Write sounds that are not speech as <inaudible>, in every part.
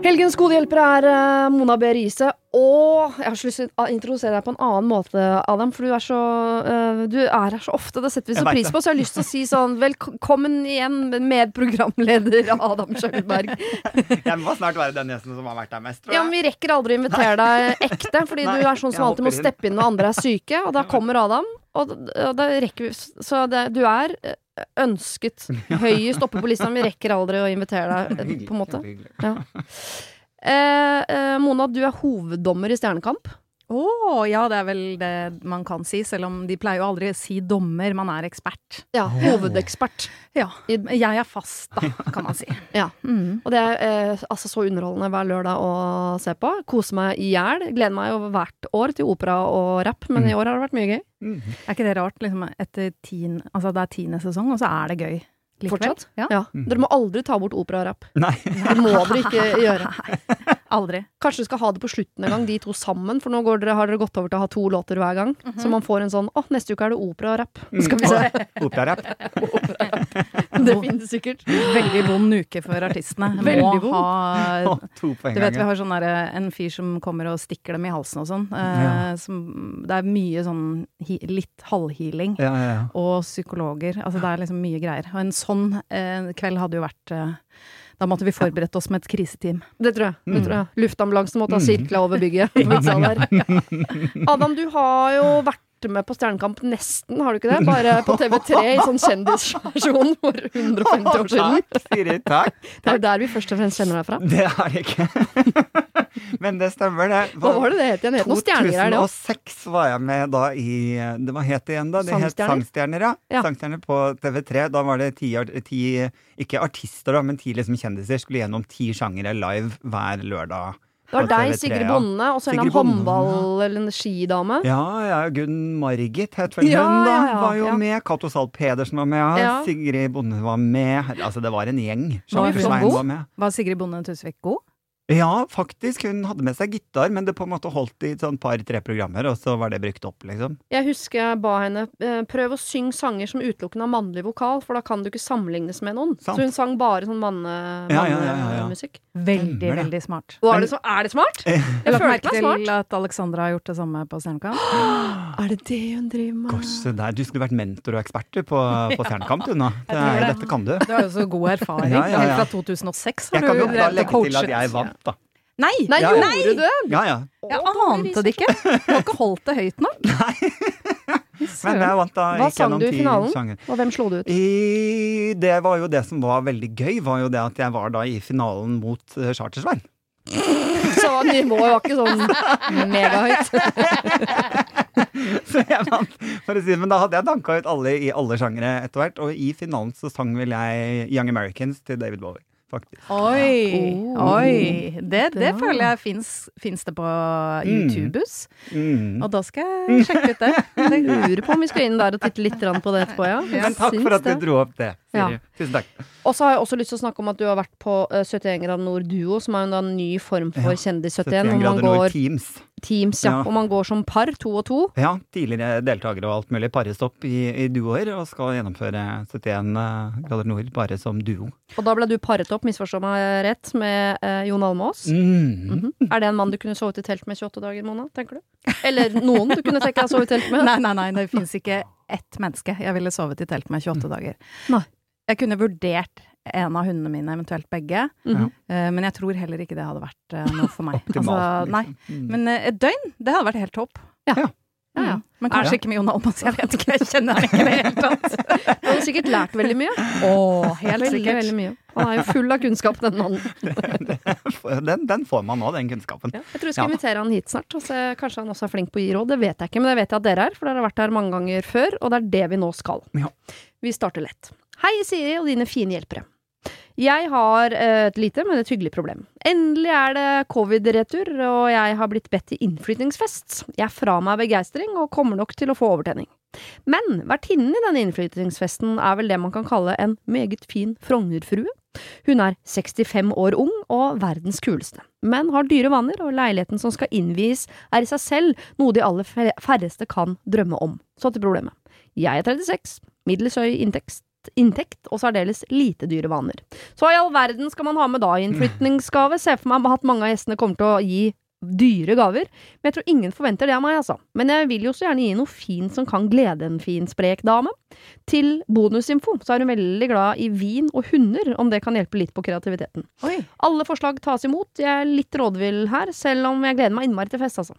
Helgens godhjelpere er eh, Mona B. Riise. Og jeg har så lyst til å introdusere deg på en annen måte, Adam. For du er så, eh, du er her så ofte. Det setter vi så pris på. Så jeg har lyst til å si sånn Velkommen igjen, medprogramleder Adam Schjølberg. <laughs> Jeg må snart være den gjesten som har vært der mest, tror jeg. Ja, men Vi rekker aldri å invitere deg ekte, fordi Nei, du er sånn som alltid må steppe inn når andre er syke. Og da kommer Adam, og, og da rekker vi Så det, du er eh, ønsket høyest oppe på lista, men vi rekker aldri å invitere deg, eh, på en måte. Ja. Eh, eh, Mona, du er hoveddommer i Stjernekamp. Å, ja, det er vel det man kan si, selv om de pleier jo aldri å si dommer, man er ekspert. Ja, hovedekspert. Ja, jeg er fast, da, kan man si. <laughs> Ja. Mm. Og det er eh, altså så underholdende hver lørdag å se på. Kose meg i hjel. Gleder meg jo hvert år til opera og rapp, men i år har det vært mye gøy. Mm. Er ikke det rart, liksom, etter tien, altså det er tiende sesong, og så er det gøy likevel? Fortsatt. Ja. Ja. Dere må aldri ta bort opera og rapp. Nei. Det må dere ikke <laughs> gjøre. Aldri. Kanskje du skal ha det på slutten en gang, de to sammen, for nå går dere, har dere gått over til å ha to låter hver gang. Så man får en sånn Å, neste uke er det opera og rapp. Skal vi se. Opera-rapp. <laughs> Det finnes sikkert. Veldig vond uke for artistene. <laughs> Veldig Må vond. ha <laughs> To på en Du vet vi har sånn der, en fyr som kommer og stikker dem i halsen og sånn. Eh, Ja. som, det er mye sånn hi, litt halvhealing. Ja, ja, ja. Og psykologer. Altså det er liksom mye greier. Og en sånn eh, kveld hadde jo vært eh, Da måtte vi forberedt oss med et kriseteam. Det tror jeg. Det tror jeg. Luftambulansen måtte ha Mm. sirkla over bygget. <laughs> Adam, du har jo vært med på Stjernekamp nesten, har du ikke det? Bare på TV3 i sånn kjendisversjon for 150 år siden. Takk, Siri. Takk. Det er jo der vi først og fremst kjenner deg fra. Det er det ikke. <laughs> Men det stemmer, det. Hva var det det het igjen? Det het noen stjerner her, det òg. 2006 var jeg med da i det, var het igjen, da? Det het? Sangstjerner, ja. Ja. Sangstjerner på TV3. Da var det ti, ti ikke artister, da, men ti liksom kjendiser skulle gjennom ti sjangere live hver lørdag. Det var deg, Sigrid. Bonde, og så en håndball- eller en skidame. Ja, ja, Gunn Margit het vel Ja, hun, da. ja, var jo ja. med. Cato Zahl Pedersen var med. Sigrid Bonde var med. Altså, det var en gjeng. Var var med. Var Sigrid Bonde Tusvik god? Ja, faktisk. Hun hadde med seg gitar, men det på en måte holdt i et sånn par-tre programmer, og så var det brukt opp, liksom. Jeg husker jeg ba henne eh, prøv å synge sanger som utelukkende har mannlig vokal, for da kan du ikke sammenlignes med noen. Sant. Så hun sang bare sånn manne- Ja, ja, ja, ja, ja. Veldig, Stemmer veldig smart. Og er, det så, er det smart? Eh, Jeg Jeg la følte meg smart. til at Alexandra har gjort det samme på Stjernekamp. <gasps> Er det det hun driver med? Gosse der. Du skulle vært mentor og ekspert på, <laughs> på Stjernekamp, du nå. Det det. dette kan du. Du har jo så god erfaring. Ja, ja, ja. Helt fra 2006 har Jeg kan du jo da drevet og legge til coachet. at jeg vant, da. Nei! Nei, Ja, ja. gjorde du det? Ja, ja. Jeg ante det ikke! Du har ikke holdt det høyt nok. <laughs> <laughs> Men jeg vant da. Hva sang du i finalen? sjanger. Og hvem slo du ut? I, det var jo det som var veldig gøy, var jo det at jeg var da i finalen mot uh, Chartersveien. Så nivået var ikke sånn megahøyt. <laughs> Så jeg vant, for å si det. Men da hadde jeg danka ut alle i alle sjangere etter hvert, og i finalen så sang vel jeg Young Americans til David Bowie. Faktisk. Oi! Oh. Oi. Det, det Ja. føler jeg fins, det på YouTubes. Mm. Og da skal jeg sjekke ut det. <laughs> Jeg lurer på om vi skal inn der og titte litt på det etterpå, ja. Men takk Syns for at du det. dro opp det, Ja. Tusen takk. Og så har jeg også lyst til å snakke om at du har vært på uh, 71 grader nord duo, som er en, da en ny form for Ja, Kjendis 71, 71 hvor man grader nord Teams. teams, ja. Ja. Og man går som par, to og to. Ja, tidligere deltakere og alt mulig pares opp i, i duoer, og skal gjennomføre 71 grader nord bare som duo. Og da ble du paret opp, misforstå meg rett, med eh, Jon Almaas. Mm. Mhm. Er det en mann du kunne sovet i telt med 28 dager, Mona? tenker du? Eller noen du kunne tenke deg å sove i telt med? <laughs> Nei, nei, nei, det fins ikke ett menneske jeg ville sovet i telt med 28 dager. Nei. Jeg kunne vurdert en av hundene mine, eventuelt begge, Mm -hmm. uh, men jeg tror heller ikke det hadde vært uh, noe for meg. <laughs> Optimalt, Altså, nei. liksom. Mm. Men uh, et døgn, det hadde vært helt topp. Ja. Ja. Ja, ja. Mm. Men kanskje Ja. ikke med Jon Almaas, jeg vet ikke, jeg kjenner ham ikke i det hele tatt. <laughs> Du har sikkert lært veldig mye. Å, helt Veldig, sikkert. veldig mye. Han er jo full av kunnskap, den mannen. <laughs> Den, den får man nå, den kunnskapen. Ja, jeg tror jeg skal Ja. invitere han hit snart. Og se, kanskje han også er flink på å gi råd. Det vet jeg ikke, men det vet jeg at dere er, for dere har vært her mange ganger før. Og det er det vi nå skal. Ja. Vi starter lett. Hei, Siri og dine fine hjelpere. Jeg har eh, et lite, men et hyggelig problem. Endelig er det covid-retur, og jeg har blitt bedt til innflytningsfest. Jeg er fra meg begeistring og kommer nok til å få overtenning. Men vertinnen i denne innflytningsfesten er vel det man kan kalle en meget fin Frognerfrue. Hun er 65 år ung og verdens kuleste, men har dyre vaner, og leiligheten som skal innvies er i seg selv noe de aller færreste kan drømme om. Så til problemet. Jeg er 36, middels høy inntekt, inntekt og særdeles lite dyre vaner. Så hva i all verden skal man ha med da i innflytningsgave? Se for meg at mange av gjestene kommer til å gi dyre gaver, men jeg tror ingen forventer det av meg, altså. Men jeg vil jo så gjerne gi noe fint som kan glede en fin, sprek dame. Til bonusinfo så er hun veldig glad i vin og hunder, om det kan hjelpe litt på kreativiteten. Oi. Alle forslag tas imot, jeg er litt rådvill her, selv om jeg gleder meg innmari til fest, altså.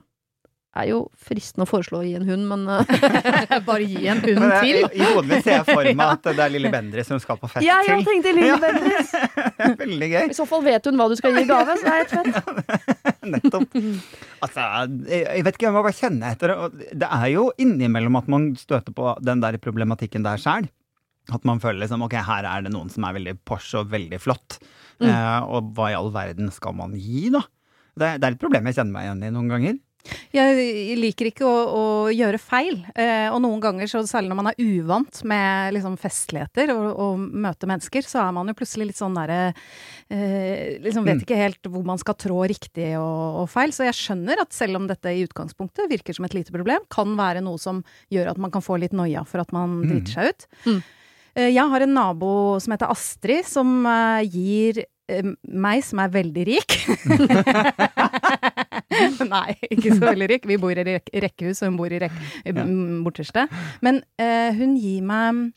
Er jo fristende å foreslå å gi en hund, men <laughs> eh, <laughs> Bare gi en hund det, til. I hodet ser jeg for meg <laughs> at det er lille Bendriss som skal på fest Jeg til. tenkte Lille Bendriss! Veldig gøy. I så fall vet hun hva du skal gi i gave, så det er helt fett. Nettopp. Altså, jeg jeg vet ikke, jeg må bare kjenne etter. Det er jo innimellom at man støter på den der problematikken der sjæl. At man føler liksom ok, her er det noen som er veldig Porsche og veldig flott. Eh, og hva i all verden skal man gi, da? Det, det er et problem jeg kjenner meg igjen i noen ganger. Jeg liker ikke å, å gjøre feil, eh, og noen ganger, så særlig når man er uvant med liksom, festligheter og, og møte mennesker, så er man jo plutselig litt sånn derre eh, Liksom vet Mm. ikke helt hvor man skal trå riktig og, og feil. Så jeg skjønner at selv om dette i utgangspunktet virker som et lite problem, kan være noe som gjør at man kan få litt noia for at man Mm. driter seg ut. Mm. Eh, Jeg har en nabo som heter Astrid, som eh, gir eh, meg, som er veldig rik <laughs> <laughs> Nei, ikke så veldig rik. Vi bor i rek rekkehus, og hun bor i rek ja. borterste. Men eh, hun gir meg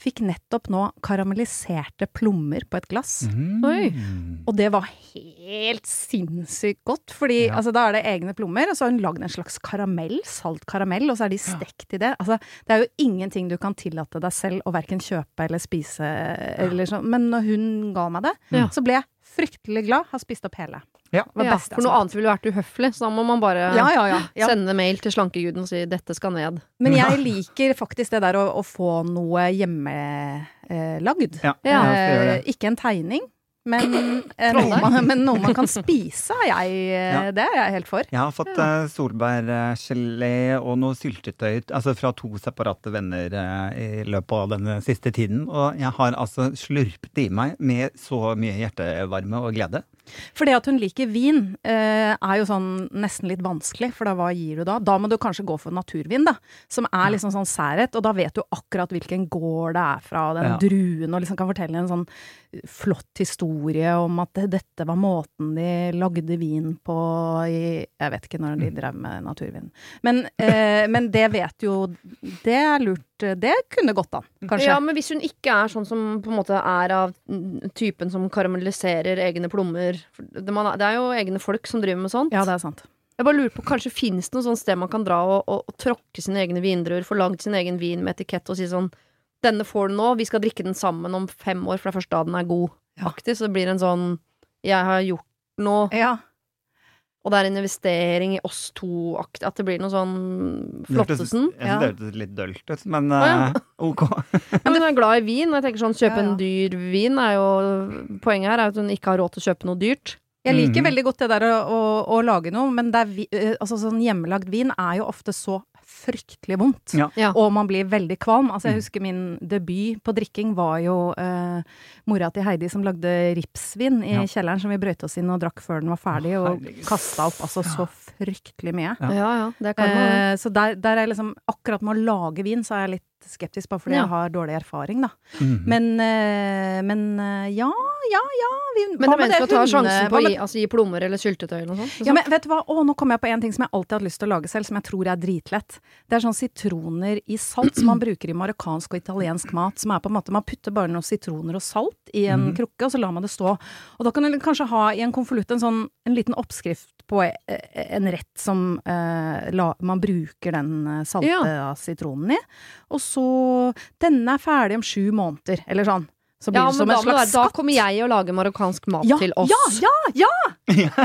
Fikk nettopp nå karamelliserte plommer på et glass. Oi. Og det var helt sinnssykt godt, fordi Ja. altså, da er det egne plommer, og så har hun lagd en slags karamell, salt karamell, og så er de stekt i det. Altså, det er jo ingenting du kan tillate deg selv å verken kjøpe eller spise, eller sånn. Men når hun ga meg det, Ja. så ble jeg fryktelig glad. Har spist opp hele. Ja. Ja, for noe annet ville vært uhøflig, så da må man bare Ja, ja, ja. ja. sende mail til slankeguden og si 'dette skal ned'. Men jeg liker faktisk det der å, å få noe hjemmelagd. Eh, ikke en tegning, men, eh, noe man, men noe man kan spise. er Jeg, eh, Ja. Det er jeg helt for. Jeg har fått eh, solbærgelé og noe syltetøy altså fra to separate venner eh, i løpet av denne siste tiden. Og jeg har altså slurpet i meg med så mye hjertevarme og glede. For det at hun liker vin, eh, er jo sånn nesten litt vanskelig, for da hva gir du da? Da må du kanskje gå for naturvin, da. Som er liksom sånn særhet, og da vet du akkurat hvilken gård det er fra, og den Ja. druen, og liksom kan fortelle en sånn flott historie om at dette var måten de lagde vin på i Jeg vet ikke når de drev med naturvin. Men, eh, men det vet jo Det er lurt. Det kunne gått an, kanskje. Ja, men hvis hun ikke er sånn som på en måte er av mm, typen som karamelliserer egne plommer det, det er jo egne folk som driver med sånt. ja, det er sant. Jeg bare lurer på, Kanskje finnes det noe sånt sted man kan dra og, og, og tråkke sine egne vindruer, få lagd sin egen vin med etikett og si sånn Denne får du nå, vi skal drikke den sammen om fem år, for det er først da den er god. Ja. Aktiv, så det blir en sånn Jeg har gjort noe, Ja. og det er en investering i oss to-aktig. At det blir noe sånn Flottesen. Jeg synes det hørtes litt dølt ut, men ah, ja. uh, ok. <laughs> Ja, men hun er glad i vin, og jeg tenker sånn kjøpe Ja, ja. en dyr vin er jo Poenget her er at hun ikke har råd til å kjøpe noe dyrt. Jeg liker Mhm. veldig godt det der å, å, å lage noe, men det er vi, eh, altså sånn hjemmelagd vin er jo ofte så fryktelig vondt. Ja. Ja. Og man blir veldig kvalm. Altså, jeg Mm. husker min debut på drikking var jo eh, mora til Heidi som lagde ripsvin i Ja. kjelleren, som vi brøt oss inn og drakk før den var ferdig, og kasta opp altså så fryktelig mye. Ja. Ja ja, det karma. Eh, så der, der er liksom Akkurat med å lage vin, så er jeg litt skeptisk, bare fordi Ja. jeg har dårlig erfaring, da. Mhm. Men, eh, men eh, ja, ja, ja. Vi, Men det er mennesker å ta sjansen på å gi, altså, gi plommer eller syltetøy eller noe sånt. Ja, men vet du hva? Å, nå kom jeg på en ting som jeg alltid har hatt lyst til å lage selv, som jeg tror er dritlett. Det er sånn sitroner i salt som man <clears throat> bruker i marokkansk og italiensk mat. Som er på en måte, Man putter bare noen sitroner og salt i en Mhm. krukke, og så lar man det stå. Og da kan du kanskje ha i en konvolutt en sånn en liten oppskrift på eh, en rett som eh, la, man bruker den eh, salte Ja. sitronen i. Og så Denne er ferdig om sju måneder, eller sånn. Så blir Ja, det men som da, en slags være- da kommer jeg og lager marokkansk mat ja, til oss. Ja, ja, ja! <laughs>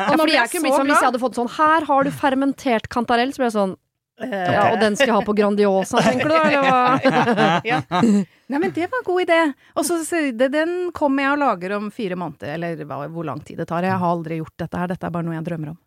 Ja, fordi jeg kunne blitt sånn, Hvis jeg hadde fått sånn Her har du fermentert kantarell, så ble jeg sånn Ja, og den skal jeg ha på Grandiosa, tenker du da? Eller hva? <laughs> ja. Nei, men det var en god idé. Og så den kommer jeg og lager om fire måneder, eller hva, hvor lang tid det tar. Jeg har aldri gjort dette her, dette er bare noe jeg drømmer om.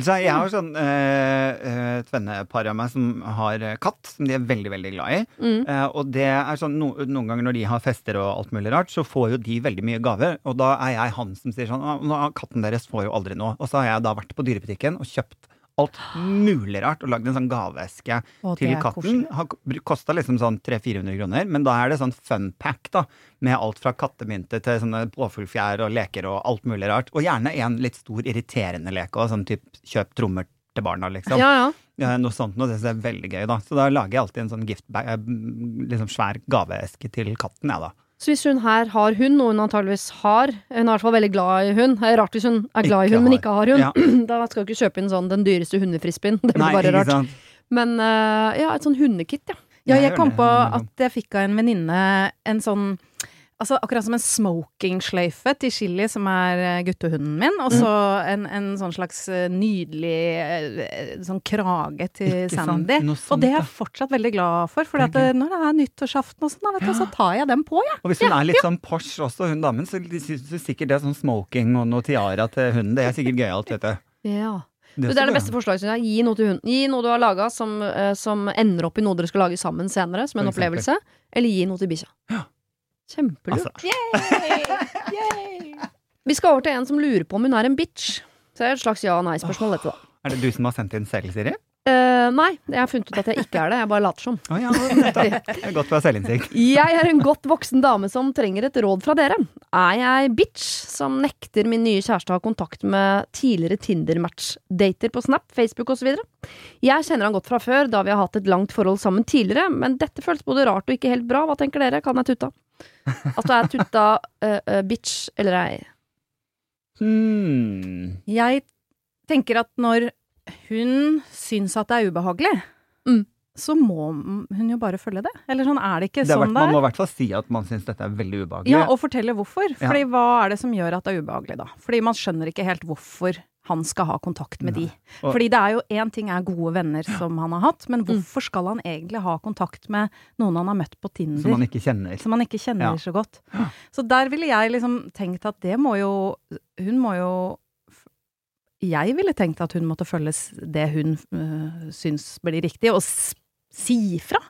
Er jeg har sånn eh, eh, et vennepar av meg som har eh, katt, som de er veldig veldig glad i. Mm. Eh, og det er sånn, no, Noen ganger når de har fester og alt mulig rart, så får jo de veldig mye gaver. Og da er jeg han som sier sånn «Ah, Katten deres får jo aldri noe. Og så har jeg da vært på dyrebutikken og kjøpt alt mulig rart og lagd en sånn gaveeske til katten. Har kosta liksom sånn 300-400 kroner, men da er det sånn fun pack, da. Med alt fra kattemynter til sånne påfuglfjær og leker og alt mulig rart. Og gjerne en litt stor irriterende lek òg, sånn type kjøp trommer til barna, liksom. Ja, ja. Ja, noe sånt noe, det synes jeg er veldig gøy, da. Så da lager jeg alltid en sånn giftbag, eh, liksom svær gaveeske til katten, jeg, da. Så hvis hun her har hund, og hun antageligvis har Hun er i hvert fall veldig glad i hund. Det er rart hvis hun er glad i hund, men ikke har hund. Ja. <clears throat> Da skal du ikke kjøpe inn sånn den dyreste hundefrisbeen. Det blir Nei, bare rart. sant? Men eh, ja, et sånn hundekit, ja. Ja, Jeg jeg kom på at jeg fikk av en venninne en sånn Altså akkurat som en smokingsløyfe til Chili, som er eh, guttehunden min, og så en, en sånn slags eh, nydelig eh, sånn krage til Ikke? Sandy. Sant, og det er jeg fortsatt veldig glad for, for Det når det er nyttårsaften og sånn, da, vet du, så tar jeg den på, jeg. Og hvis hun er litt sånn Porsche også, hun damen, så syns du sikkert det er sånn smoking og noe tiara til hunden. Det er sikkert gøyalt, vet du. ja. Det, Det er det beste forslaget, syns jeg. Gi noe til hunden. Gi noe du har laga som, som ender opp i noe dere skal lage sammen senere, som en opplevelse. Eller gi noe til bikkja. Ja. Kjempelurt. Altså, Vi skal over til en som lurer på om hun er en bitch. Så det er et slags ja-nei-spørsmål, dette, da. er det du som har sendt inn selv, Siri? Eh, nei, jeg har funnet ut at jeg ikke er det. Jeg bare later som. Å ja, nettopp. <laughs> Det er godt å ha selvinnsikt. Jeg er en godt voksen dame som trenger et råd fra dere. Er jeg bitch som nekter min nye kjæreste å ha kontakt med tidligere Tinder-match-dater på Snap, Facebook osv.? Jeg kjenner han godt fra før, da vi har hatt et langt forhold sammen tidligere, men dette føles både rart og ikke helt bra. Hva tenker dere? Kan jeg tutta? At du er tutta uh, bitch eller ei? Hmm. Jeg tenker at når hun syns at det er ubehagelig, Mm. så må hun jo bare følge det. Eller sånn er det ikke Det er, sånn det er. man må i hvert fall si at man syns dette er veldig ubehagelig. Ja, og fortelle hvorfor. Ja. Fordi hva er det som gjør at det er ubehagelig, da? Fordi man skjønner ikke helt hvorfor han skal ha kontakt med Nei. de. Fordi det er jo én ting er gode venner som han har hatt, men hvorfor skal han egentlig ha kontakt med noen han har møtt på Tinder? Som han ikke kjenner. som han ikke kjenner Ja. så godt. Så der ville jeg liksom tenkt at det må jo Hun må jo Jeg ville tenkt at hun måtte følge det hun øh, syns blir riktig, og si fra.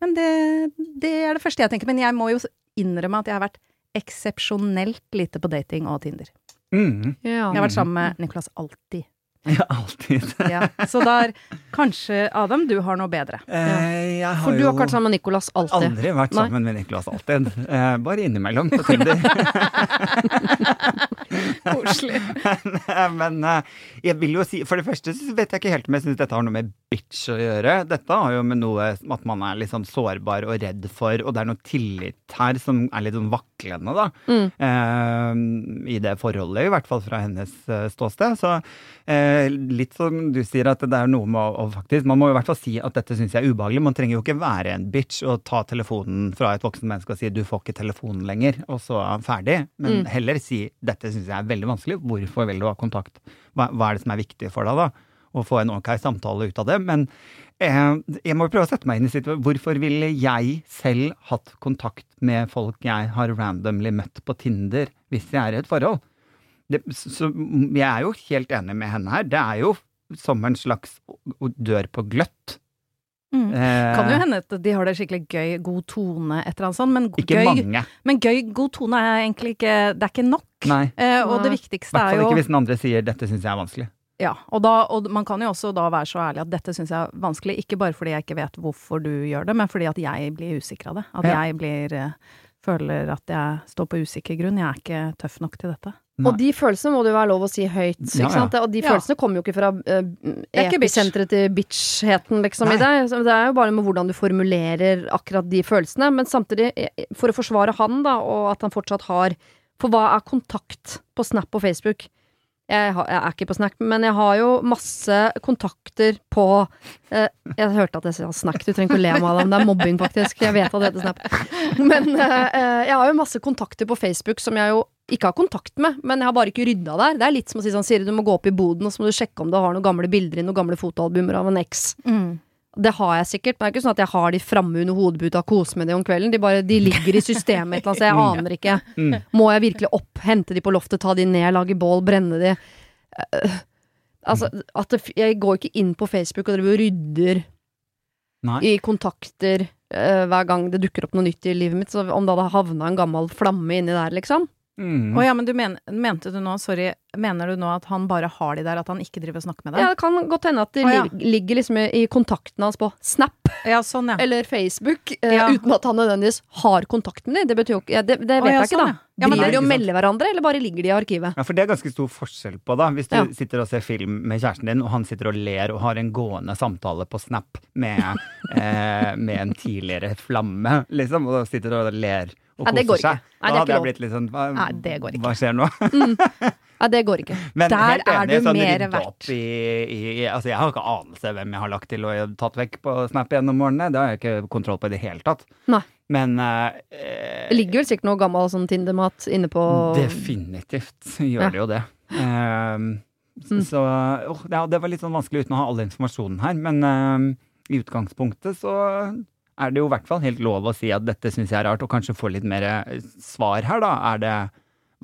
Men det, det er det første jeg tenker. Men jeg må jo innrømme at jeg har vært eksepsjonelt lite på dating og Tinder. Mm. Ja. Jeg har vært sammen med Nicolas alltid. Ja, alltid. Ja. Så der Kanskje, Adam, du har noe bedre. Eh, jeg har For du har ikke vært sammen med Nicolas alltid. aldri vært Nei. sammen med Nicolas alltid. Eh, bare innimellom på Tinder. <laughs> Koselig. men, men eh, jeg vil jo si For det første så vet jeg ikke helt om jeg syns dette har noe med bitch å gjøre. Dette har jo med noe at man er litt sånn sårbar og redd for, og det er noe tillit her som er litt sånn vaklende, da. Mm. Eh, I det forholdet, i hvert fall fra hennes eh, ståsted. Så eh, litt som du sier, at det er noe med å, å faktisk Man må i hvert fall si at dette syns jeg er ubehagelig. Man trenger jo ikke være en bitch og ta telefonen fra et voksen menneske og si 'du får ikke telefonen lenger', og så er han ferdig. Men Mm. heller si 'dette syns jeg er veldig vanskelig', hvorfor vil du ha kontakt? Hva, hva er det som er viktig for deg, da? Og få en ok samtale ut av det. Men eh, jeg må prøve å sette meg inn i situasjonen. Hvorfor ville jeg selv hatt kontakt med folk jeg har randomly møtt på Tinder, hvis jeg er i et forhold? Det, så jeg er jo helt enig med henne her. Det er jo som en slags dør på gløtt. Mm. Eh, Kan jo hende at de har det skikkelig gøy, god tone, et eller annet sånt, men Ikke gøy, mange. men gøy, god tone er egentlig ikke Det er ikke nok. Nei. Eh, og det viktigste hvert er fall jo ikke hvis den andre sier 'dette syns jeg er vanskelig'. Ja, og, da, og man kan jo også da være så ærlig at dette syns jeg er vanskelig, ikke bare fordi jeg ikke vet hvorfor du gjør det, men fordi at jeg blir usikker av det. At Ja. jeg blir eh, føler at jeg står på usikker grunn. Jeg er ikke tøff nok til dette. Og de følelsene må det jo være lov å si høyt. Ja, Ikke sant? Og de Ja. følelsene kommer jo ikke fra uh, bitch. episenteret til bitchheten liksom, Nei. i deg. Det er jo bare med hvordan du formulerer akkurat de følelsene. Men samtidig, eh, for å forsvare han, da, og at han fortsatt har For hva er kontakt på Snap og Facebook? Jeg, har, jeg er ikke på Snap, men jeg har jo masse kontakter på uh, Jeg hørte at jeg sa Snack, du trenger ikke å le av meg. Det er mobbing, faktisk. Jeg vet at det heter Snap. Men uh, eh, jeg har jo masse kontakter på Facebook som jeg jo ikke har kontakt med, men jeg har bare ikke rydda der. Det er litt som å si sånn, Siri, du må gå opp i boden, og så må du sjekke om du har noen gamle bilder i noen gamle fotoalbumer av en eks. Det har jeg sikkert, men det er ikke sånn at jeg har de framme under hodeputa og koser med de om kvelden. De, bare, de ligger i systemet et eller annet, så jeg <laughs> aner ikke. Mm. Må jeg virkelig opp, hente de på loftet, ta de ned, lage bål, brenne de? Uh, Altså, at det, jeg går ikke inn på Facebook og driver og rydder Nei. i kontakter uh, hver gang det dukker opp noe nytt i livet mitt. Så om det hadde havna en gammel flamme inni der, liksom. Mm. Oh, ja, men du men, mente du nå, sorry, mener du nå at han bare har de der, at han ikke driver og snakker med deg? Ja, det kan godt hende at det oh, ja. ligger liksom i, i kontakten hans på Snap Ja, sånn, ja. eller Facebook, Ja. uten at han nødvendigvis har kontakt med dem. Det betyr jo ja, Det, det vet ja, jeg ikke, sånn, da. ja. Ja, men Driver de og melder hverandre, eller bare ligger de i arkivet? Ja, for det er ganske stor forskjell på, da. Hvis du Ja. sitter og ser film med kjæresten din, og han sitter og ler og har en gående samtale på Snap med, <laughs> eh, med en tidligere flamme, liksom, og sitter og ler og det går seg. ikke. Nei, er da hadde jeg blitt litt sånn hva, Nei, det går ikke. Hva skjer nå? Nei, det går ikke. <laughs> Men Der helt er enig, du sånn mer verdt. opp I, i, altså, jeg har ikke anelse hvem jeg har lagt til og tatt vekk på Snap gjennom årene. Det har jeg ikke kontroll på i det hele tatt. Nei. Men eh, Det ligger vel sikkert noe gammel sånn Tinder-mat inne på Definitivt gjør Ja. det jo det. Um, Mm. Så åh, ja, det var litt sånn vanskelig uten å ha all informasjonen her, men ehm, i utgangspunktet så er det jo i hvert fall helt lov å si at dette syns jeg er rart, og kanskje få litt mer eh, svar her, da. Er det,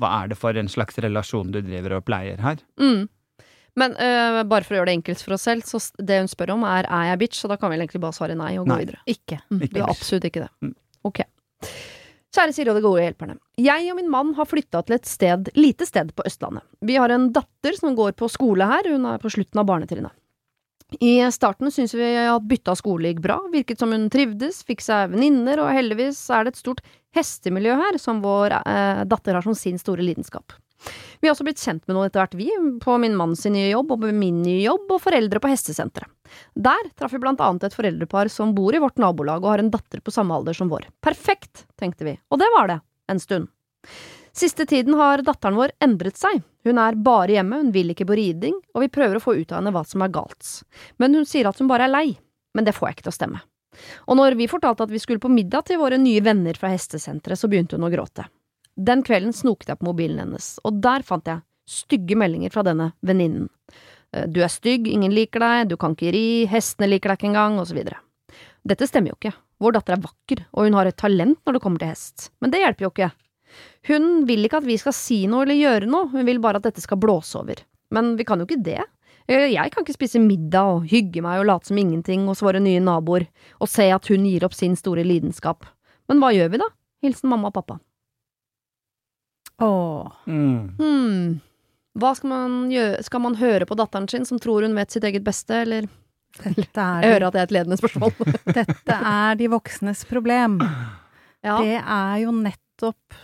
hva er det for en slags relasjon du driver og pleier her? mm. Men øh, bare for å gjøre det enkelt for oss selv, så det hun spør om er er jeg bitch, så da kan vi egentlig bare svare nei og gå Nei. videre. Ikke. Mm, Ikke du er absolutt ikke det. Mm. Ok. Kjære Siri og de gode hjelperne. Jeg og min mann har flytta til et sted, lite sted på Østlandet. Vi har en datter som går på skole her, hun er på slutten av barnetrinnet. I starten syntes vi at bytta skole gikk bra, virket som hun trivdes, fikk seg venninner, og heldigvis er det et stort hestemiljø her som vår eh, datter har som sin store lidenskap. Vi har også blitt kjent med noen etter hvert, vi, på min manns nye jobb og på min nye jobb, og foreldre på hestesenteret. Der traff vi blant annet et foreldrepar som bor i vårt nabolag og har en datter på samme alder som vår. Perfekt, tenkte vi, og det var det, en stund. Siste tiden har datteren vår endret seg. Hun er bare hjemme, hun vil ikke på riding, og vi prøver å få ut av henne hva som er galt. Men hun sier at hun bare er lei. Men det får jeg ikke til å stemme. Og når vi fortalte at vi skulle på middag til våre nye venner fra hestesenteret, så begynte hun å gråte. Den kvelden snoket jeg på mobilen hennes, og der fant jeg stygge meldinger fra denne venninnen. Eh, Du er stygg, ingen liker deg, du kan ikke ri, hestene liker deg ikke engang, videre. Dette stemmer jo ikke. Vår datter er vakker, og hun har et talent når det kommer til hest. Men det hjelper jo ikke. Hun vil ikke at vi skal si noe eller gjøre noe, hun vil bare at dette skal blåse over. Men vi kan jo ikke det. Eh, Jeg kan ikke spise middag og hygge meg og late som ingenting hos våre nye naboer, og se at hun gir opp sin store lidenskap. Men hva gjør vi da? Hilsen mamma og pappa. Åh. Mm. Hmm. Hva skal man gjøre? Skal man høre på datteren sin som tror hun vet sitt eget beste, eller Dette er, Jeg hører at det er et ledende spørsmål. dette er de voksnes problem. ja. Det er jo nettopp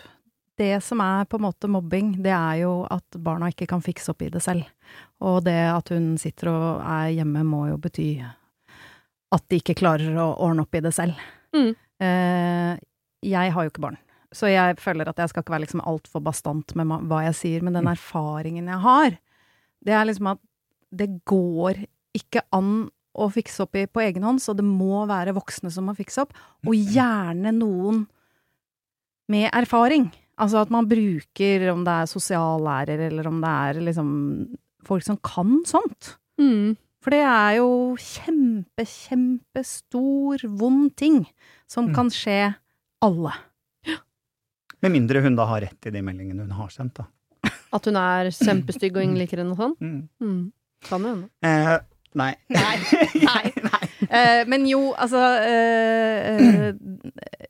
det som er på en måte mobbing, det er jo at barna ikke kan fikse opp i det selv. Og det at hun sitter og er hjemme må jo bety at de ikke klarer å ordne opp i det selv. Mm. Eh, jeg har jo ikke barn, så jeg føler at jeg skal ikke være liksom altfor bastant med hva jeg sier, men den Mm. erfaringen jeg har, det er liksom at det går ikke an å fikse opp i på egen hånd, så det må være voksne som må fikse opp, og gjerne noen med erfaring. Altså at man bruker, om det er sosiallærer, eller om det er liksom folk som kan sånt. Mm. For det er jo kjempe, kjempestor, vond ting som Mm. kan skje alle. Med mindre hun da har rett i de meldingene hun har sendt, da. At hun er kjempestygg og ingen liker henne og sånn? Mm. Mm. Kan jo hende. Eh, nei. Nei. <laughs> Nei. Eh, men jo, altså eh, eh.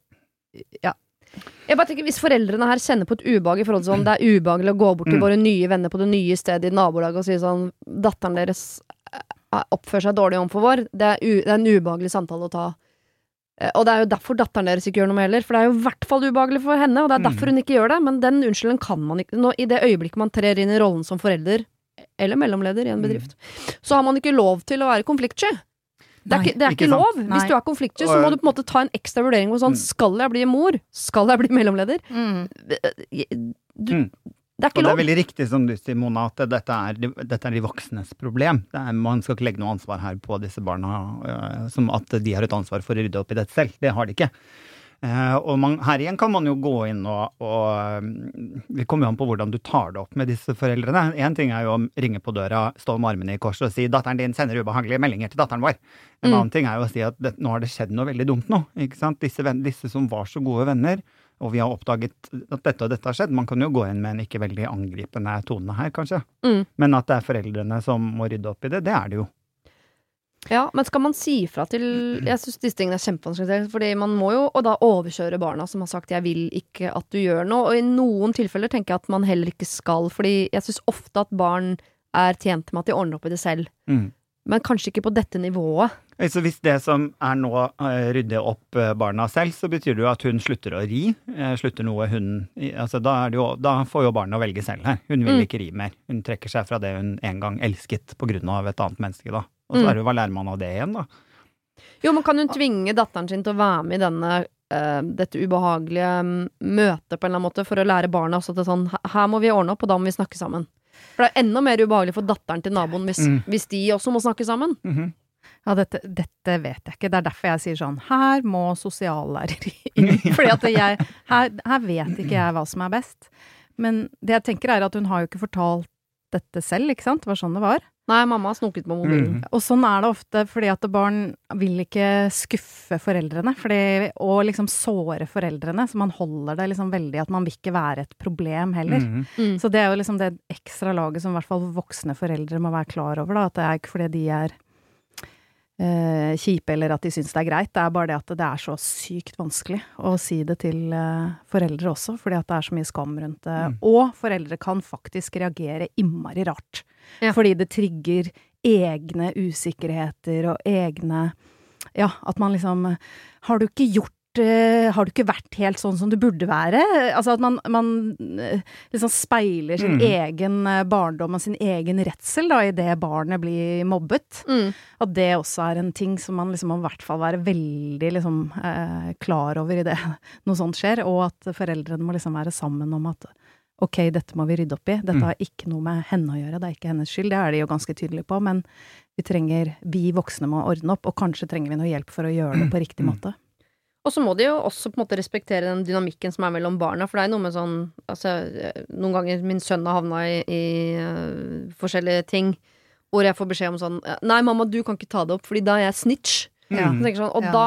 Jeg bare tenker, Hvis foreldrene her kjenner på et ubehag i forhold til sånn, det er ubehagelig å gå bort til Mm. våre nye venner på det nye stedet i nabolaget og si sånn Datteren deres eh, oppfører seg dårlig overfor vår. Det er, det er en ubehagelig samtale å ta. Eh, Og det er jo derfor datteren deres ikke gjør noe med heller. For det er jo i hvert fall ubehagelig for henne, og det er derfor Mm. hun ikke gjør det. Men den unnskyldningen kan man ikke Nå, I det øyeblikket man trer inn i rollen som forelder, eller mellomleder i en Mm. bedrift, så har man ikke lov til å være konfliktsky. Det er Nei, ikke, det er ikke ikke lov. Nei. Hvis du er konfliktsky, så må du på en måte ta en ekstra vurdering på sånn Mm. Skal jeg bli mor? Skal jeg bli mellomleder? Mm. Du, Mm. Det er Og ikke det er veldig riktig som du sier, Mona, at dette er, de- dette er de voksnes problem. Det er, man skal ikke legge noe ansvar her på disse barna, øh, som at de har et ansvar for å rydde opp i dette selv. Det har de ikke. Eh, og man, her igjen kan man jo gå inn og, og mm, Det kommer jo an på hvordan du tar det opp med disse foreldrene. Én ting er jo å ringe på døra, stå med armene i kors og si 'datteren din sender ubehagelige meldinger til datteren vår'. En Mm. annen ting er jo å si at det, nå har det skjedd noe veldig dumt nå. ikke sant? Disse, disse som var så gode venner, og vi har oppdaget at dette og dette har skjedd. Man kan jo gå inn med en ikke veldig angripende tone her, kanskje. Mm. Men at det er foreldrene som må rydde opp i det, det er det jo. Ja, men skal man si fra til Jeg syns disse tingene er kjempevanskelig, fordi man må jo og da overkjøre barna som har sagt 'jeg vil ikke at du gjør noe', og i noen tilfeller tenker jeg at man heller ikke skal, fordi jeg syns ofte at barn er tjent med at de ordner opp i det selv. Mm. Men kanskje ikke på dette nivået. Så hvis det som er nå Rydder rydde opp eh, barna selv, så betyr det jo at hun slutter å ri. eh, Slutter noe hun altså da, det jo, da får jo barna velge selv her. Hun vil Mm. ikke ri mer. Hun trekker seg fra det hun en gang elsket på grunn av et annet menneske, da. Og så Mm. er det jo hva lærer man av det igjen, da? Jo, men kan hun tvinge datteren sin til å være med i denne eh, dette ubehagelige mm, møtet på en eller annen måte, for å lære barna også er sånn "Her- må vi ordne opp, og da må vi snakke sammen. For det er enda mer ubehagelig for datteren til naboen hvis, Mm. hvis de også må snakke sammen. Mhm. Ja, dette, dette vet jeg ikke. Det er derfor jeg sier sånn Her må sosiallærer inn. <laughs> Fordi at jeg her, her vet ikke jeg hva som er best. Men det jeg tenker er at hun har jo ikke fortalt dette selv, ikke sant? Det var sånn det var. Nei, mamma har snoket på mobilen. Mhm. Og sånn er det ofte fordi at barn vil ikke skuffe foreldrene, fordi, og liksom såre foreldrene. Så man holder det liksom veldig at man vil ikke være et problem heller. Mhm. Mm. Så det er jo liksom det ekstra laget som i hvert fall voksne foreldre må være klar over, da. At det er ikke fordi de er eh, kjipe eller at de syns det er greit, det er bare det at det er så sykt vanskelig å si det til eh, foreldre også, fordi at det er så mye skam rundt det. Mm. Og foreldre kan faktisk reagere innmari rart. Ja. Fordi det trigger egne usikkerheter og egne Ja, at man liksom Har du ikke gjort har du ikke vært helt sånn som du burde være? Altså at man, man eh, liksom speiler sin Mm. egen eh, barndom og sin egen redsel da, i det barnet blir mobbet. Mm. At det også er en ting som man liksom må i hvert fall være veldig liksom, eh, klar over i det <laughs> noe sånt skjer, og at foreldrene må liksom være sammen om at ok, dette må vi rydde opp i, dette Mm. har ikke noe med henne å gjøre, det er ikke hennes skyld, det er de jo ganske tydelige på, men vi trenger, vi voksne må ordne opp, og kanskje trenger vi noe hjelp for å gjøre det på riktig Mm. måte. Og så må de jo også på en måte respektere den dynamikken som er mellom barna, for det er noe med sånn altså, Noen ganger min sønn har havna i, i uh, forskjellige ting hvor jeg får beskjed om sånn Nei, mamma, du kan ikke ta det opp, fordi da er jeg snitch. Ja. Mm. Jeg sånn, og Ja. da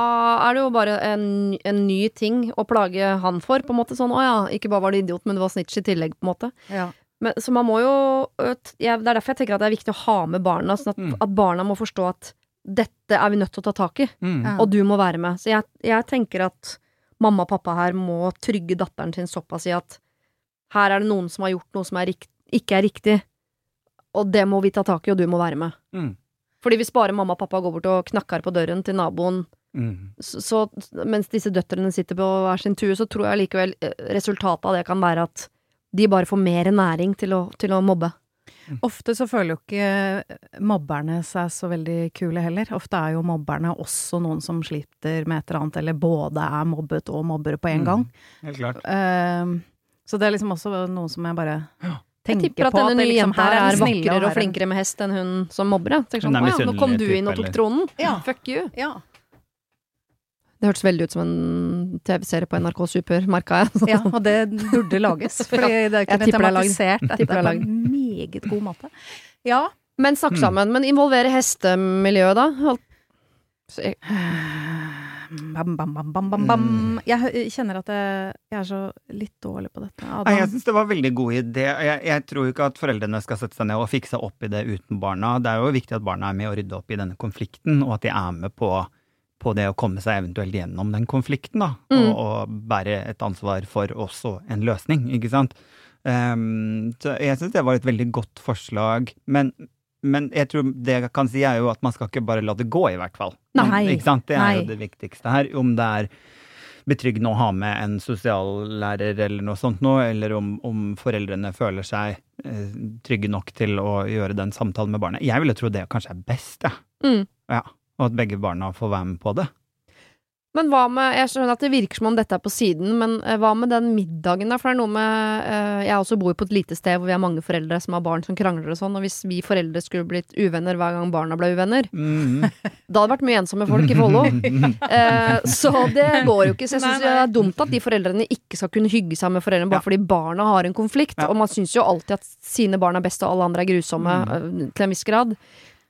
er det jo bare en, en ny ting å plage han for, på en måte. Sånn å ja, ikke bare var du idiot, men du var snitch i tillegg, på en måte. Ja. Men, så man må jo jeg, Det er derfor jeg tenker at det er viktig å ha med barna, sånn at, Mm. at barna må forstå at dette er vi nødt til å ta tak i, Mm. Og du må være med. Så jeg, jeg tenker at mamma og pappa her må trygge datteren sin såpass i at her er det noen som har gjort noe som er rikt, ikke er riktig, og det må vi ta tak i, og du må være med. Mm. Fordi hvis bare mamma og pappa går bort og knakker på døren til naboen Mm. så, så mens disse døtrene sitter på hver sin tue, så tror jeg likevel eh, resultatet av det kan være at de bare får mer næring til å, til å mobbe. Ofte så føler jo ikke mobberne seg så veldig kule heller. Ofte er jo mobberne også noen som sliter med et eller annet, eller både er mobbet og mobbere på en Mm. gang. Helt klart. Uh, så det er liksom også noe som jeg bare Jeg tenker tipper at denne nye liksom, jenta her er vakrere og er flinkere med hest enn hun som mobber. Ja. Tenker sånn, ja, nå kom du inn og tok tronen. Ja. Fuck you. Ja. Det hørtes veldig ut som en TV-serie på NRK Super, merka jeg. ja, og det burde lages. <laughs> Fordi det kunne er tematisert Tipper dette det er på en meget god måte. <laughs> Ja. Men snakk Mm. sammen. Men involvere hestemiljøet, da? Så jeg- Bam, bam, bam, bam, bam, bam. Jeg kjenner at jeg, jeg er så litt dårlig på dette. Adam. Jeg syns det var en veldig god idé. Jeg, jeg tror ikke at foreldrene skal sette seg ned og fikse opp i det uten barna. Det er jo viktig at barna er med å rydde opp i denne konflikten, og at de er med på, på det å komme seg eventuelt gjennom den konflikten, da. Mm. Og, og bære et ansvar for også en løsning, ikke sant. Ehm, så jeg syns det var et veldig godt forslag, men men jeg tror det jeg kan si er jo at man skal ikke bare la det gå, i hvert fall. Nei. Ikke sant? Det er Nei. jo det viktigste her. Om det er betryggende å ha med en sosiallærer eller noe sånt noe, eller om, om foreldrene føler seg eh, trygge nok til å gjøre den samtalen med barnet. Jeg ville tro det kanskje er best, jeg. Mm. Ja. Og at begge barna får være med på det. Men hva med Jeg skjønner at det virker som om dette er på siden, men eh, hva med den middagen, da? For det er noe med eh, Jeg også bor på et lite sted hvor vi har mange foreldre som har barn som krangler og sånn, og hvis vi foreldre skulle blitt uvenner hver gang barna ble uvenner, Mm. <laughs> da hadde det vært mye ensomme folk i Follo. <laughs> Eh, så det går jo ikke. Så jeg syns det er dumt at de foreldrene ikke skal kunne hygge seg med foreldrene bare Ja. fordi barna har en konflikt. Ja. Og man syns jo alltid at sine barn er best og alle andre er grusomme, Mm. eh, til en viss grad.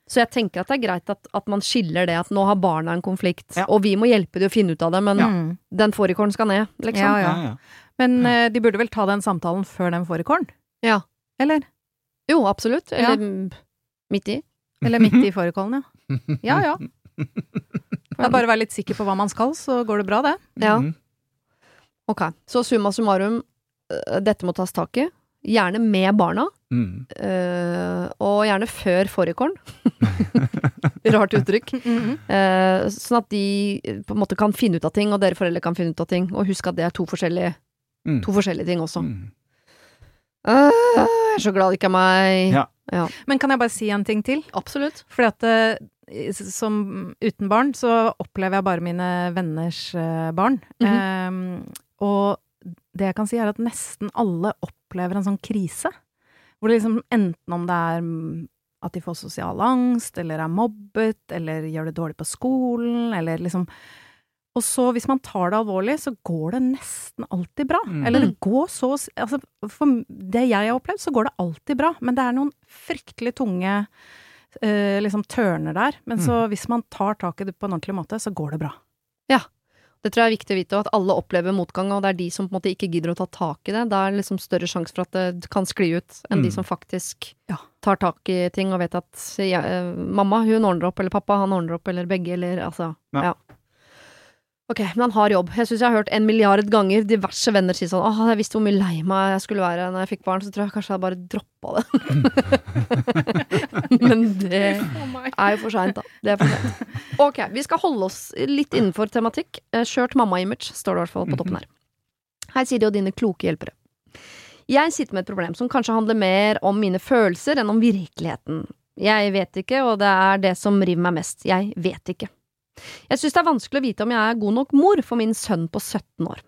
Så jeg tenker at det er greit at, at man skiller det at nå har barna en konflikt, Ja. og vi må hjelpe dem å finne ut av det, men ja. den fårikålen skal ned, liksom. Ja, Ja, ja. ja. Men uh, de burde vel ta den samtalen før den fårikålen? Ja. Eller? Jo, absolutt. Eller midt i. Eller midt i fårikålen, ja. <laughs> Ja ja. Det er bare å være litt sikker på hva man skal, så går det bra, det. Ja. Mhm. Ok, så summa summarum, øh, dette må tas tak i. Gjerne med barna, Mhm. Uh, og gjerne før fårikålen. <laughs> Rart uttrykk. Eh, sånn at de på en måte kan finne ut av ting, og dere foreldre kan finne ut av ting. Og husk at det er to forskjellige, mm. to forskjellige ting også. Øh, jeg er så glad det ikke er meg. Ja. Men kan jeg bare si en ting til? Absolutt. Fordi at som uten barn, så opplever jeg bare mine venners barn. -hmm. Ehm, og det jeg kan si, er at nesten alle opplever en sånn krise. Hvor det liksom enten om det er mm, at de får sosial angst, eller er mobbet, eller gjør det dårlig på skolen, eller liksom Og så, hvis man tar det alvorlig, så går det nesten alltid bra. Mm. Eller det går så Altså, for det jeg har opplevd, så går det alltid bra. Men det er noen fryktelig tunge eh, liksom tørner der. Men så hvis man tar tak i det på en ordentlig måte, så går det bra. Det tror jeg er viktig å vite, og at alle opplever motgang, og det er de som på en måte ikke gidder å ta tak i det. Da er det liksom større sjanse for at det kan skli ut, enn de Mm. som faktisk Ja. tar tak i ting og vet at ja, eh, mamma, hun ordner opp, eller pappa, han ordner opp, eller begge, eller altså Ja. ja. Ok, men han har jobb. Jeg syns jeg har hørt en milliard ganger diverse venner si sånn åh, jeg visste hvor mye lei meg jeg skulle være når jeg fikk barn, så tror jeg kanskje jeg bare droppa det. <laughs> men det er jo for seint, da. Det er for sent. Ok, vi skal holde oss litt innenfor tematikk. Eh, Skjørt mamma-image står det i hvert fall på toppen her. Her sier de og dine kloke hjelpere. Jeg sitter med et problem som kanskje handler mer om mine følelser enn om virkeligheten. Jeg vet ikke, og det er det som river meg mest. Jeg vet ikke. Jeg synes det er vanskelig å vite om jeg er god nok mor for min sønn på 17 år.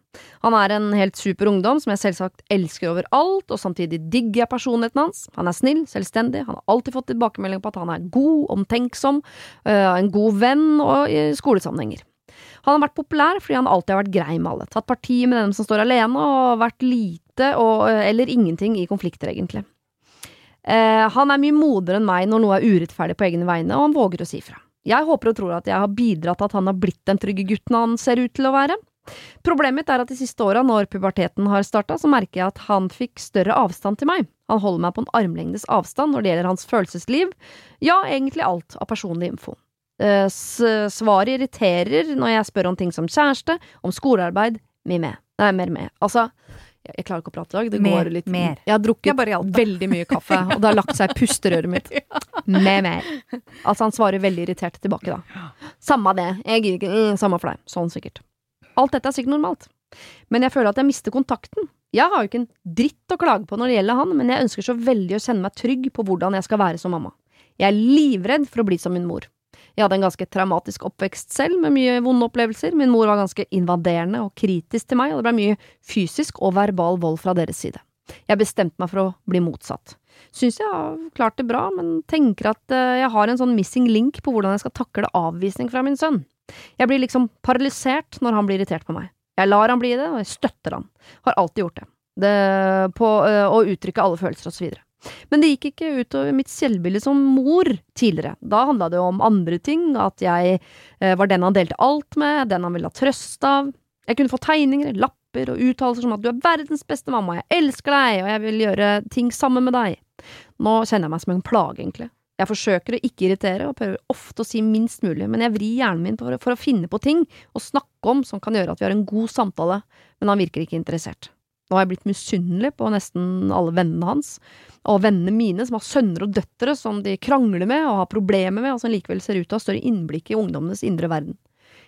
Han er en helt super ungdom som jeg selvsagt elsker over alt, og samtidig digger jeg personligheten hans. Han er snill, selvstendig, han har alltid fått tilbakemelding på at han er god, omtenksom, øh, en god venn og i skolesammenhenger. Han har vært populær fordi han alltid har vært grei med alle, tatt parti med dem som står alene, og vært lite og, øh, eller ingenting i konflikter, egentlig. Eh, han er mye modigere enn meg når noe er urettferdig på egne vegne, og han våger å si fra. Jeg håper og tror at jeg har bidratt til at han har blitt den trygge gutten han ser ut til å være. Problemet mitt er at de siste åra, når puberteten har starta, så merker jeg at han fikk større avstand til meg. Han holder meg på en armlengdes avstand når det gjelder hans følelsesliv, ja, egentlig alt av personlig info. Eh, svaret irriterer når jeg spør om ting som kjæreste, om skolearbeid, mye med. Nei, mer med. Altså, jeg, klarer ikke å prate i dag. Det Mer, går litt mer. Jeg har drukket Jeg veldig mye kaffe, og det har lagt seg i pusterøret mitt. <laughs> Med mer. Altså, han svarer veldig irritert tilbake, da. Samme det. Jeg gir ikke. Mm, samme for deg. Sånn sikkert. Alt dette er sikkert normalt. Men jeg føler at jeg mister kontakten. Jeg har jo ikke en dritt å klage på når det gjelder han, men jeg ønsker så veldig å kjenne meg trygg på hvordan jeg skal være som mamma. Jeg er livredd for å bli som min mor. Jeg hadde en ganske traumatisk oppvekst selv, med mye vonde opplevelser. Min mor var ganske invaderende og kritisk til meg, og det ble mye fysisk og verbal vold fra deres side. Jeg bestemte meg for å bli motsatt. Syns jeg har klart det bra, men tenker at eh, jeg har en sånn missing link på hvordan jeg skal takle avvisning fra min sønn. Jeg blir liksom paralysert når han blir irritert på meg. Jeg lar han bli det, og jeg støtter han. Har alltid gjort det. det på øh, å uttrykke alle følelser og så videre. Men det gikk ikke utover mitt selvbilde som mor tidligere. Da handla det om andre ting, at jeg eh, var den han delte alt med, den han ville ha trøst av. Jeg kunne få tegninger, lapper og uttalelser som at du er verdens beste mamma, jeg elsker deg, og jeg vil gjøre ting sammen med deg. Nå kjenner jeg meg som en plage, egentlig. Jeg forsøker å ikke irritere, og prøver ofte å si minst mulig, men jeg vrir hjernen min for, for å finne på ting å snakke om som kan gjøre at vi har en god samtale, men han virker ikke interessert. Nå har jeg blitt misunnelig på nesten alle vennene hans, og vennene mine som har sønner og døtre som de krangler med og har problemer med, og som likevel ser ut til å ha større innblikk i ungdommenes indre verden.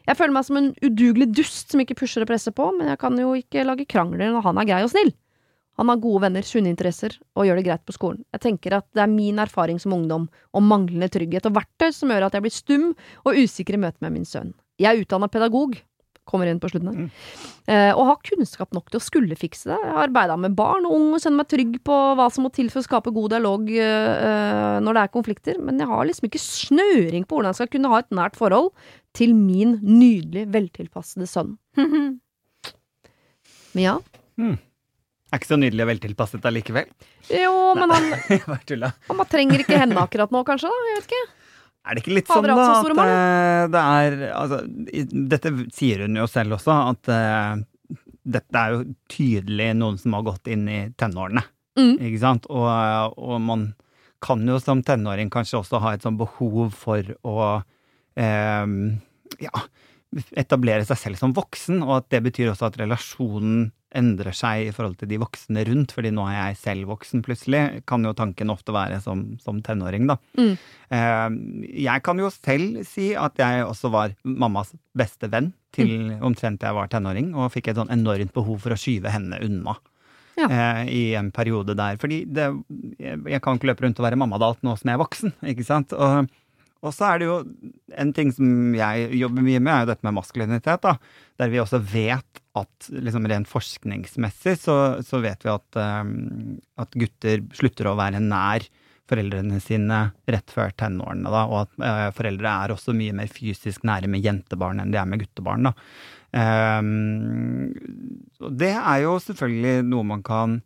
Jeg føler meg som en udugelig dust som ikke pusher og presser på, men jeg kan jo ikke lage krangler når han er grei og snill. Han har gode venner, sunne interesser og gjør det greit på skolen. Jeg tenker at det er min erfaring som ungdom om manglende trygghet og verktøy som gjør at jeg blir stum og usikker i møte med min sønn. Jeg er utdanna pedagog, kommer inn på slutten her, eh, og har kunnskap nok til å skulle fikse det. Jeg har arbeida med barn og unge og kjenner meg trygg på hva som må til for å skape god dialog eh, når det er konflikter, men jeg har liksom ikke snøring på hvordan jeg skal kunne ha et nært forhold til min nydelig veltilpassede sønn. <laughs> Men ja. Er ikke så nydelig og veltilpasset allikevel. Jo, men han, <laughs> han bare trenger ikke henne akkurat nå, kanskje? da? Jeg vet ikke. Er det ikke litt sånn, da, at eh, det er altså, Dette sier hun jo selv også, at uh, dette er jo tydelig noen som har gått inn i tenårene. Mm. Ikke sant? Og, og man kan jo som tenåring kanskje også ha et sånn behov for å eh, ja, etablere seg selv som voksen, og at det betyr også at relasjonen endrer seg i forhold til de voksne rundt, fordi nå er jeg selv voksen plutselig, kan jo tanken ofte være som, som tenåring, da. Mm. Eh, jeg kan jo selv si at jeg også var mammas beste venn til omtrent jeg var tenåring, og fikk et sånn enormt behov for å skyve henne unna. Ja. Eh, I en periode der. Fordi det, jeg, kan ikke løpe rundt og være mamma alt nå som jeg er voksen, ikke sant. Og, og så er det jo en ting som jeg jobber mye med, er jo dette med maskulinitet, da. Der vi også vet at liksom rent forskningsmessig så, så vet vi at, um, at gutter slutter å være nær foreldrene sine rett før tenårene, da, og at uh, foreldre er også mye mer fysisk nære med jentebarn enn de er med guttebarn, da. Um, det er jo selvfølgelig noe man kan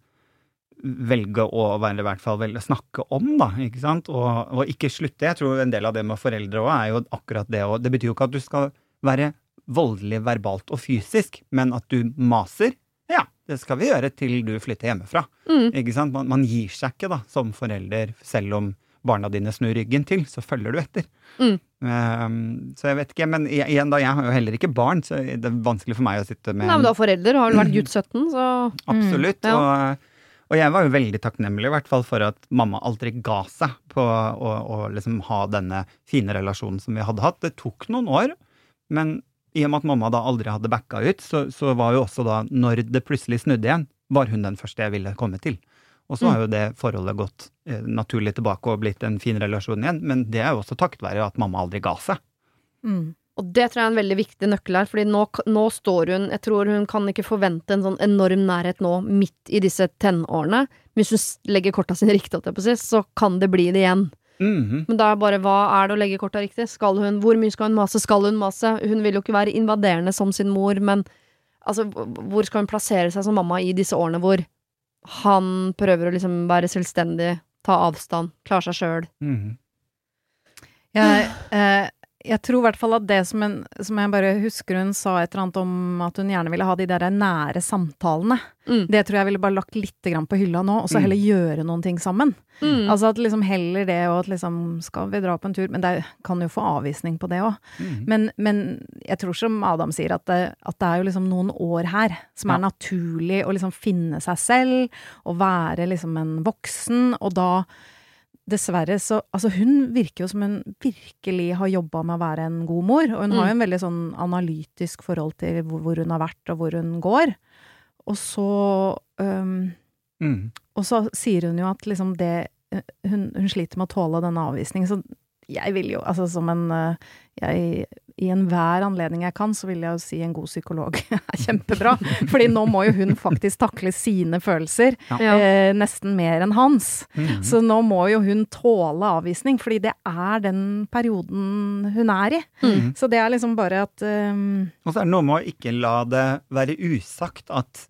velge å i hvert fall velge snakke om, da, ikke sant, og, og ikke slutte. Jeg tror en del av det med foreldre òg er jo akkurat det òg. Det betyr jo ikke at du skal være voldelig verbalt og fysisk, men at du maser. Ja, det skal vi gjøre til du flytter hjemmefra. Mm. Ikke sant? Man, man gir seg ikke da, som forelder, selv om barna dine snur ryggen til, så følger du etter. Mm. Um, så jeg vet ikke, men igjen da, jeg har jo heller ikke barn, så det er vanskelig for meg å sitte med Nei, men du har foreldre, har vel vært gutt 17, så Absolutt. Mm, ja. og, og jeg var jo veldig takknemlig i hvert fall for at mamma aldri ga seg på å, å liksom ha denne fine relasjonen som vi hadde hatt. Det tok noen år, men i og med at mamma da aldri hadde backa ut, så, så var jo også da, når det plutselig snudde igjen, var hun den første jeg ville komme til. Og så har jo det forholdet gått eh, naturlig tilbake og blitt en fin relasjon igjen, men det er jo også takket være at mamma aldri ga seg. Mm. Og det tror jeg er en veldig viktig nøkkel her, fordi nå, nå står hun Jeg tror hun kan ikke forvente en sånn enorm nærhet nå midt i disse tenårene. Hvis hun legger korta sine riktig, så kan det bli det igjen. Mhm. Men da er bare hva er det å legge korta riktig? Skal hun, hvor mye skal hun mase? Skal hun mase? Hun vil jo ikke være invaderende som sin mor, men altså, hvor skal hun plassere seg som mamma i disse årene hvor han prøver å liksom være selvstendig, ta avstand, klare seg sjøl? Mhm. Jeg, eh, jeg tror i hvert fall at det som, en, som jeg bare husker hun sa et eller annet om at hun gjerne ville ha de der nære samtalene. Mm. Det tror jeg ville bare lagt litt grann på hylla nå, og så Mm. heller gjøre noen ting sammen. Mm. Altså at liksom heller det og at liksom Skal vi dra på en tur? Men det kan jo få avvisning på det òg. Mhm. Men, men jeg tror som Adam sier, at det, at det er jo liksom noen år her som er Ja. naturlig å liksom finne seg selv og være liksom en voksen, og da Dessverre så Altså, hun virker jo som hun virkelig har jobba med å være en god mor, og hun har jo en veldig sånn analytisk forhold til hvor, hvor hun har vært og hvor hun går. Og så um, mm. og så sier hun jo at liksom det hun, hun sliter med å tåle denne avvisningen. Så jeg vil jo, altså som en eh, jeg, I enhver anledning jeg kan, så vil jeg jo si en god psykolog <laughs> er kjempebra. Fordi nå må jo hun faktisk takle sine følelser, Ja. Eh, nesten mer enn hans. Mhm. Så nå må jo hun tåle avvisning, fordi det er den perioden hun er i. Mhm. Så det er liksom bare at um Og så er det noe med å ikke la det være usagt at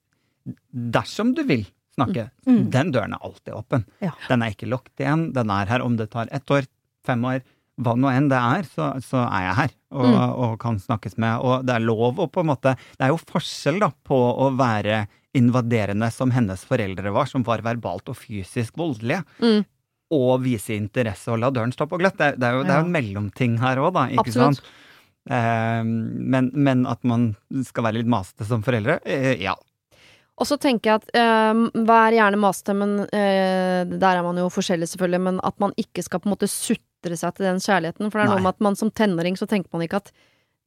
dersom du vil snakke, Mm. den døren er alltid åpen. Ja. Den er ikke lukket igjen, den er her om det tar ett år, fem år, hva nå enn det er, så, så er jeg her og, Mm. og kan snakkes med. Og det er lov å på en måte Det er jo forskjell da på å være invaderende som hennes foreldre var, som var verbalt og fysisk voldelige. Mm. Og vise interesse og la døren stå på gløtt. Det, det er jo det er en mellomting her òg, da. Ikke Absolutt. sant? Eh, men, men at man skal være litt masete som foreldre, eh, ja. Og så tenker jeg at eh, vær gjerne masete, men eh, der er man jo forskjellig selvfølgelig, men at man ikke skal på en måte sutre seg til den kjærligheten. For det er Nei. noe med at man som tenåring så tenker man ikke at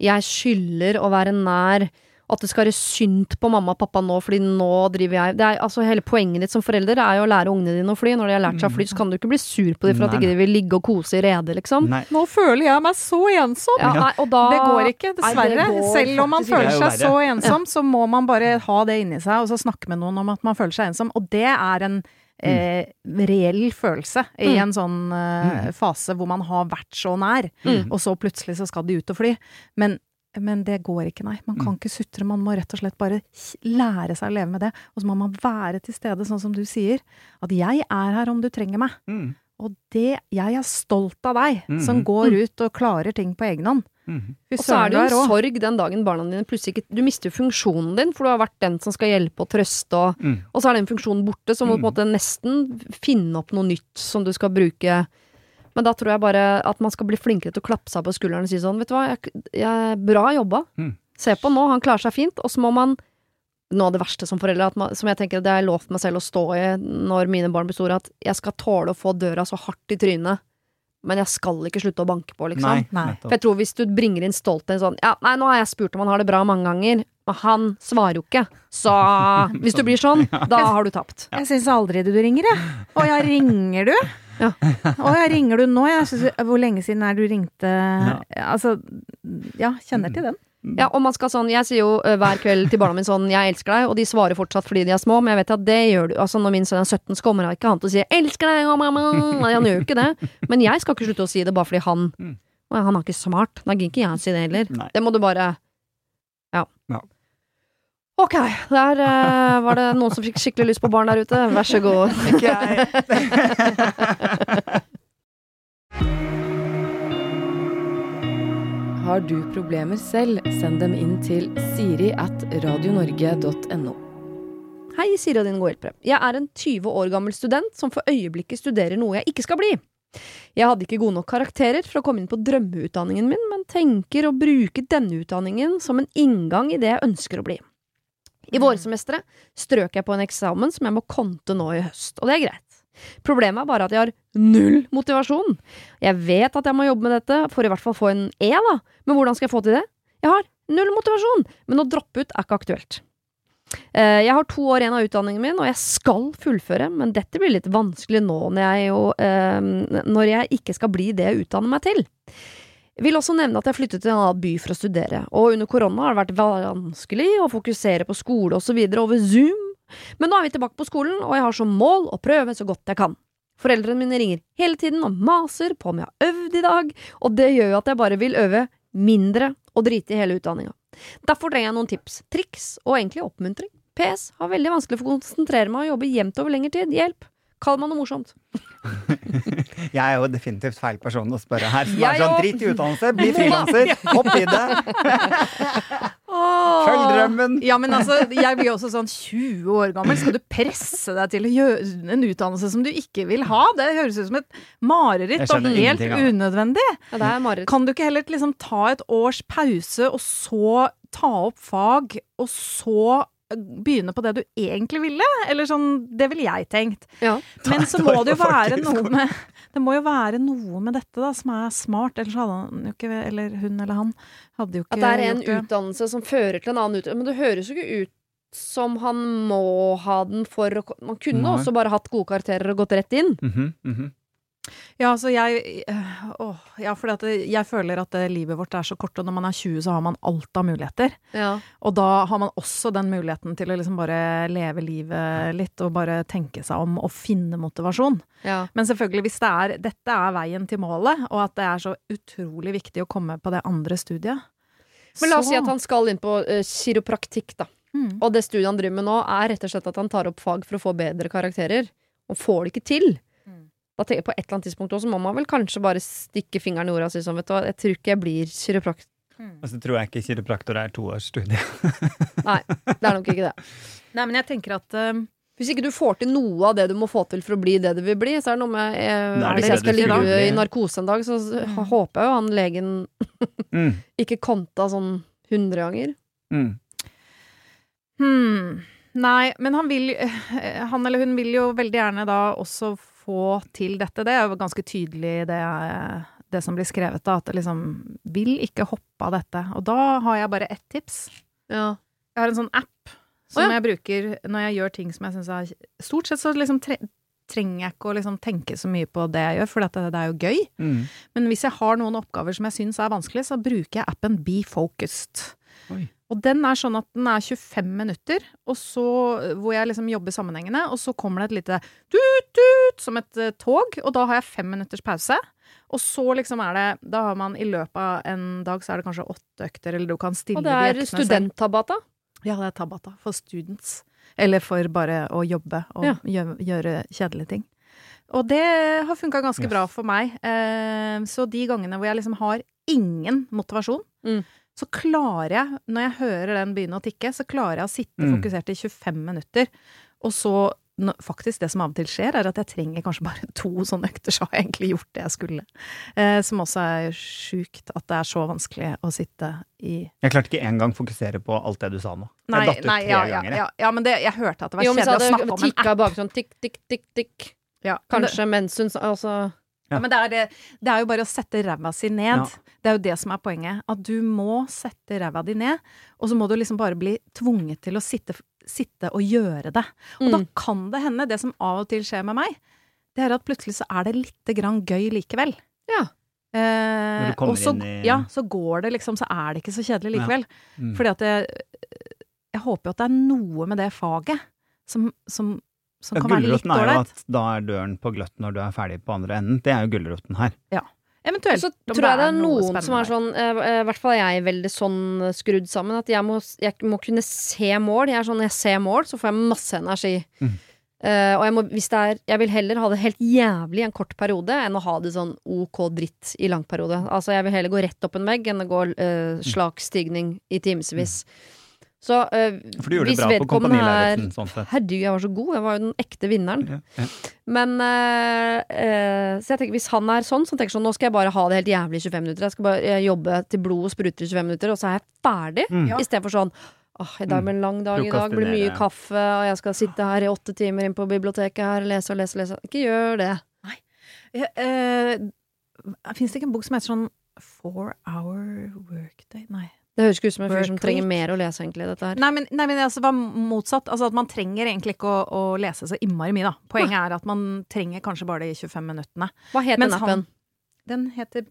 jeg skylder å være nær, at det skal være synd på mamma og pappa nå, fordi nå driver jeg det er, altså Hele poenget ditt som forelder er jo å lære ungene dine å fly. Når de har lært seg å fly, så kan du ikke bli sur på dem for at de ikke vil ligge og kose i redet, liksom. Nei. Nå føler jeg meg så ensom! Ja, nei, og da, Det går ikke, Nei, dessverre. går Selv om man faktisk føler er seg så ensom, ensom, så må man bare ha det inni seg, og så snakke med noen om at man føler seg ensom. Og det er en eh, reell følelse i Mm. en sånn eh, fase hvor man har vært så nær, Mm. og så plutselig så skal de ut og fly. Men, men det går ikke, nei. Man kan ikke sutre, man må rett og slett bare lære seg å leve med det. Og så må man være til stede, sånn som du sier. At jeg er her om du trenger meg. Mm. Og det Jeg er stolt av deg, som Mhm. går ut og klarer ting på egen hånd. Fy Og så er det jo en sorg den dagen barna dine plutselig ikke Du mister jo funksjonen din, for du har vært den som skal hjelpe og trøste, og, Mm. og så er den funksjonen borte, så må du på en måte nesten finne opp noe nytt som du skal bruke. Men da tror jeg bare at man skal bli flinkere til å klappe seg på skulderen og si sånn, vet du hva, jeg, jeg, bra jobba. Mm. Se på nå, han klarer seg fint, og så må man noe av det verste som foreldre, at man, som jeg tenker det har jeg lovt meg selv å stå i når mine barn blir store, at jeg skal tåle å få døra så hardt i trynet, men jeg skal ikke slutte å banke på, liksom. Nei, Nei. For jeg tror hvis du bringer inn stolthet sånn Ja, nei, nå har jeg spurt om han har det bra mange ganger, men han svarer jo ikke. Så <laughs> hvis du blir sånn, da har du tapt. Jeg syns aldri du ringer, jeg. Å ja, ringer du? Ja. Å ja, ringer du nå? Jeg synes, hvor lenge siden er du ringte Altså, ja, kjenner til den. Ja, og man skal sånn Jeg sier jo eh, hver kveld til barna mine sånn 'Jeg elsker deg', og de svarer fortsatt fordi de er små, men jeg vet at det gjør du. Altså når min sønn er 17, så kommer han ikke han til å si elsker deg, å, mamma'. Nei, han gjør jo ikke det. Men jeg skal ikke slutte å si det bare fordi han Mm. Han er ikke smart. Da gidder ikke jeg å si det heller. Nei. Det må du bare Ja. Ja. Ok, der uh, var det noen som fikk skikkelig lyst på barn der ute. Vær så god. Ikke jeg. <laughs> Har du problemer selv, send dem inn til siri at radionorge.no. Hei, Siri og din gode hjelpere. Jeg er en 20 år gammel student som for øyeblikket studerer noe jeg ikke skal bli. Jeg hadde ikke gode nok karakterer for å komme inn på drømmeutdanningen min, men tenker å bruke denne utdanningen som en inngang i det jeg ønsker å bli. I vårsemesteret strøk jeg på en eksamen som jeg må konte nå i høst, og det er greit. Problemet er bare at jeg har null motivasjon. Jeg vet at jeg må jobbe med dette for i hvert fall få en E, da, men hvordan skal jeg få til det? Jeg har null motivasjon, men å droppe ut er ikke aktuelt. Eh, Jeg har to år igjen av utdanningen min, og jeg skal fullføre, men dette blir litt vanskelig nå når jeg, jo, eh, når jeg ikke skal bli det jeg utdanner meg til. Jeg vil også nevne at jeg flyttet til en annen by for å studere, og under korona har det vært vanskelig å fokusere på skole og så videre over Zoom, men nå er vi tilbake på skolen, og jeg har som mål å prøve så godt jeg kan. Foreldrene mine ringer hele tiden og maser på om jeg har øvd i dag, og det gjør jo at jeg bare vil øve mindre og drite i hele utdanninga. Derfor trenger jeg noen tips, triks og egentlig oppmuntring. PS har veldig vanskelig for å konsentrere meg og jobbe jevnt over lengre tid. Hjelp! Kall meg noe morsomt. <laughs> Jeg er jo definitivt feil person å spørre her. Som Jeg er sånn. Drit i utdannelse, bli <laughs> frilanser, hopp i det. <laughs> Følg drømmen. Ja, men altså, jeg blir også sånn 20 år gammel. Skal du presse deg til å gjøre en utdannelse som du ikke vil ha? Det høres ut som et mareritt og helt unødvendig. Ja, det er mareritt. Kan du ikke heller liksom ta et års pause, og så ta opp fag, og så begynne på det du egentlig ville? Eller sånn, det ville jeg tenkt. Ja. Men <laughs> så må det jo være noe med Det må jo være noe med dette da som er smart, ellers hadde han jo ikke Eller hun eller han hadde jo ikke At det er en utdannelse som fører til en annen utdannelse. Men det høres jo ikke ut som han må ha den for å Man kunne Nei. også bare hatt gode karakterer og gått rett inn. Mhm, mhm. Ja, altså jeg øh, Åh, ja, for jeg føler at det, livet vårt er så kort, og når man er 20 så har man alt av muligheter. Ja. Og da har man også den muligheten til å liksom bare leve livet litt, og bare tenke seg om og finne motivasjon. ja. Men selvfølgelig, hvis det er Dette er veien til målet, og at det er så utrolig viktig å komme på det andre studiet. Men la oss så- si at han skal inn på uh, kiropraktikk, da. Mm. Og det studiet han driver med nå, er rett og slett at han tar opp fag for å få bedre karakterer. Og får det ikke til. Mm. Da tenker jeg På et eller annet tidspunkt også må man vel kanskje bare stikke fingeren i jorda og si sånn, vet du hva, jeg tror ikke jeg blir kiroprakt... Og så tror jeg ikke kiropraktor er toårsstudie. <laughs> Nei, det er nok ikke det. Nei, men jeg tenker at uh, Hvis ikke du får til noe av det du må få til for å bli det du vil bli, så er det noe med eh, Hvis jeg skal ligge slett i narkose en dag, så Mm. håper jeg jo han legen Mm, <laughs> ikke konta sånn 100 ganger. mm. Hmm. Nei, men han vil eh, Han eller hun vil jo veldig gjerne da også få til dette. Det er jo ganske tydelig det, det som blir skrevet, da. At det liksom vil ikke hoppe av dette. Og da har jeg bare ett tips. Ja. Jeg har en sånn app som oh, ja. jeg bruker når jeg gjør ting som jeg syns er Stort sett så liksom tre, trenger jeg ikke å liksom tenke så mye på det jeg gjør, for det, det er jo gøy. Mm. Men hvis jeg har noen oppgaver som jeg syns er vanskelig, så bruker jeg appen Be Focused. Oi. Og den er sånn at den er 25 minutter, og så, hvor jeg liksom jobber sammenhengende, og så kommer det et lite tut-tut som et eh, tog, og da har jeg fem minutters pause. Og så liksom er det Da har man i løpet av en dag så er det kanskje åtte økter, eller du kan stille Og det er student-tabata? Ja, det er Tabata. For students. Eller for bare å jobbe og Ja. gjøre, gjøre kjedelige ting. Og det har funka ganske bra for meg. Eh, så de gangene hvor jeg liksom har ingen motivasjon, Mm. Så klarer jeg, når jeg hører den begynne å tikke, så klarer jeg å sitte Mm. fokusert i 25 minutter. Og så Faktisk, det som av og til skjer, er at jeg trenger kanskje bare <laughs> to sånne økter, så har jeg egentlig gjort det jeg skulle. Eh, som også er sjukt, at det er så vanskelig å sitte i Jeg klarte ikke engang fokusere på alt det du sa nå. Nei, jeg datt ut nei tre ja, ja, ganger. ja, ja, men det, jeg hørte at det var Jo, kjedelig å snakke om en tikka app. bak sånn tikk, tikk, tikk, tikk. Ja, kanskje det- mens hun sa- altså Ja, men det er, det, det er jo bare å sette ræva si ned. Ja. Det er jo det som er poenget. At du må sette ræva di ned, og så må du liksom bare bli tvunget til å sitte, sitte og gjøre det. Og da Mm. kan det hende, det som av og til skjer med meg, det er at plutselig så er det lite grann gøy likevel. Ja. Eh, og så, i- ja, så går det liksom, så er det ikke så kjedelig Ja. likevel. Mm. Fordi at jeg, jeg håper jo at det er noe med det faget som, som, som Ja, kan være litt Gulroten er jo at da er døren på gløtt når du er ferdig på andre enden. Det er jo gulroten her. Eventuelt. Så tror jeg det er noe noen som er sånn eh, I hvert fall er jeg veldig sånn eh, skrudd sammen at jeg må, jeg må kunne se mål. Jeg er sånn, når jeg ser mål, så får jeg masse energi. Mm. Uh, og jeg, må, hvis det er, jeg vil heller ha det helt jævlig i en kort periode enn å ha det sånn ok dritt i lang periode. Altså Jeg vil heller gå rett opp en vegg enn å gå uh, slak stigning i timevis. Så eh, For du gjorde hvis det bra på vedkommende er Sånn. Herregud, jeg var så god. Jeg var jo den ekte vinneren. Ja, ja. Men eh, eh, Så jeg tenker hvis han er sånn, så tenker jeg sånn Nå skal jeg bare ha det helt jævlig i 25 minutter. Jeg skal bare jobbe til blodet spruter i 25 minutter, og så er jeg ferdig. Mm. Ja. Istedenfor sånn Åh, i dag blir en lang dag, i dag blir mye kaffe, og jeg skal sitte her i åtte timer inn på biblioteket her, lese og lese og lese. Ikke gjør det. Ja, eh, Fins det ikke en bok som heter sånn Four Hour Workday? Nei. Det høres ikke ut som en fyr som trenger mer å lese, egentlig, dette her. Nei, men, nei, men altså, var motsatt. Altså at man trenger egentlig ikke å, å lese så innmari mye, da. Poenget er at man trenger kanskje bare de 25 minuttene. Hva het den appen? Den heter